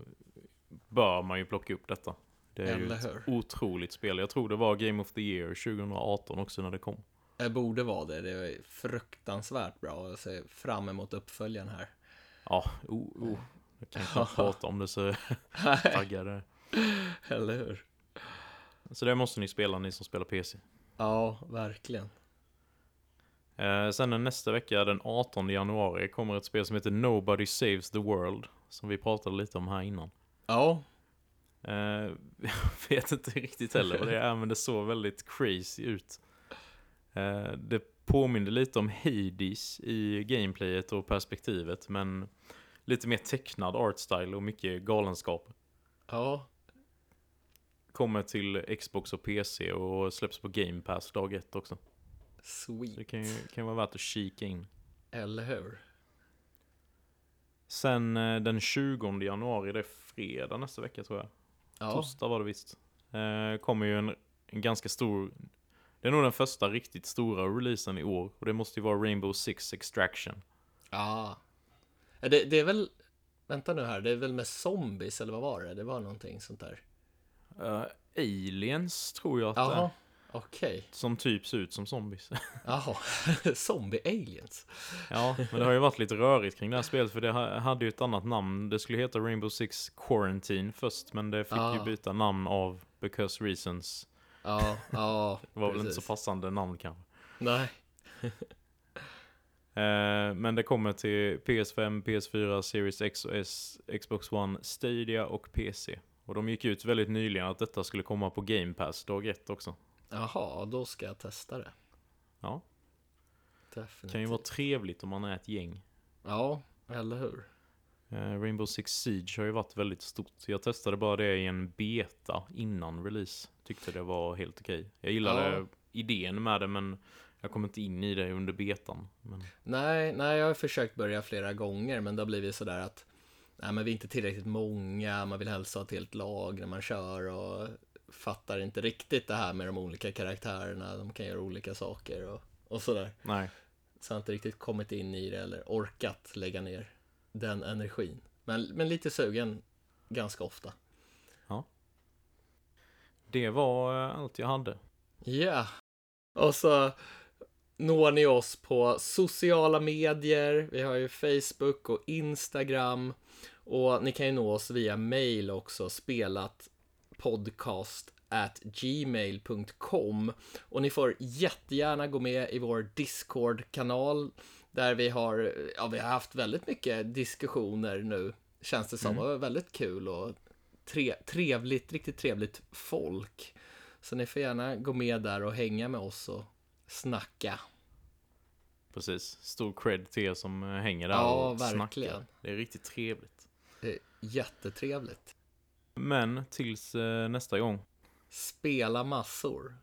bör man ju plocka upp detta. Det är ju Eller ett hur? otroligt spel. Jag tror det var Game of the Year 2018 också när det kom. det borde vara det. Det är fruktansvärt bra. Jag ser fram emot uppföljaren här. Ja, oh, oh. Jag kan knappt prata om det så taggad jag är. Eller hur? Så det måste ni spela, ni som spelar PC. Ja, verkligen. Eh, sen nästa vecka, den 18 januari, kommer ett spel som heter Nobody Saves the World. Som vi pratade lite om här innan. Ja, Eh, jag vet inte riktigt heller vad det är, men det såg väldigt crazy ut. Eh, det påminner lite om Hades i gameplayet och perspektivet, men lite mer tecknad artstyle och mycket galenskap. ja, Kommer till Xbox och PC och släpps på Game Pass dag ett också. Så det sweet. kan ju kan vara värt att kika in. Eller hur? Sen eh, den 20 januari, det är fredag nästa vecka tror jag. Ja, Torsdag var det visst. Eh, kommer ju en, en ganska stor... Det är nog den första riktigt stora releasen i år. Och det måste ju vara Rainbow Six Extraction. ja. Ja, Det, det är väl, vänta nu här, det är väl med zombies eller vad var det? Det var någonting sånt där. Eh, aliens tror jag att det är. Okej. Som typ ser ut som zombies. Jaha, zombie-aliens. ja, men det har ju varit lite rörigt kring det här spelet. För det ha- hade ju ett annat namn. Det skulle heta Rainbow Six Quarantine först. Men det fick ju Ah. byta namn av Because Reasons. Ja, ja, Det var väl inte så precis. passande namn kanske. Nej, Eh, men det kommer till PS5, PS4, Series X och S, Xbox One, Stadia och PC. Och de gick ut väldigt nyligen att detta skulle komma på Game Pass dag ett också. Jaha, då ska jag testa det. Ja, Definitivt. kan ju vara trevligt om man är ett gäng. Ja, eller hur? Eh, Rainbow Six Siege har ju varit väldigt stort. Jag testade bara det i en beta innan release. Tyckte det var helt okej. Jag gillade Ja. idén med det men jag kom inte in i det under betan. Men, Nej, nej, jag har försökt börja flera gånger, men det har blivit sådär att nej, men vi är inte tillräckligt många, man vill helst ha ett helt lag när man kör och fattar inte riktigt det här med de olika karaktärerna, de kan göra olika saker och, och sådär. nej, Så jag har inte riktigt kommit in i det eller orkat lägga ner den energin. Men, men lite sugen ganska ofta. det var eh, allt jag hade. Ja, Och så når ni oss på sociala medier. Vi har ju Facebook och Instagram. Och ni kan ju nå oss via mail också, spelat podcast at gmail.com och ni får jättegärna gå med i vår Discord-kanal där vi har, ja, vi har haft väldigt mycket diskussioner nu, känns det som. Mm. Det var väldigt kul och tre, trevligt, riktigt trevligt folk. Så ni får gärna gå med där och hänga med oss och snacka. Precis, stor cred till er som hänger där ja, och verkligen. snackar. Det är riktigt trevligt. Det är jättetrevligt. Men tills eh, nästa gång. Spela massor.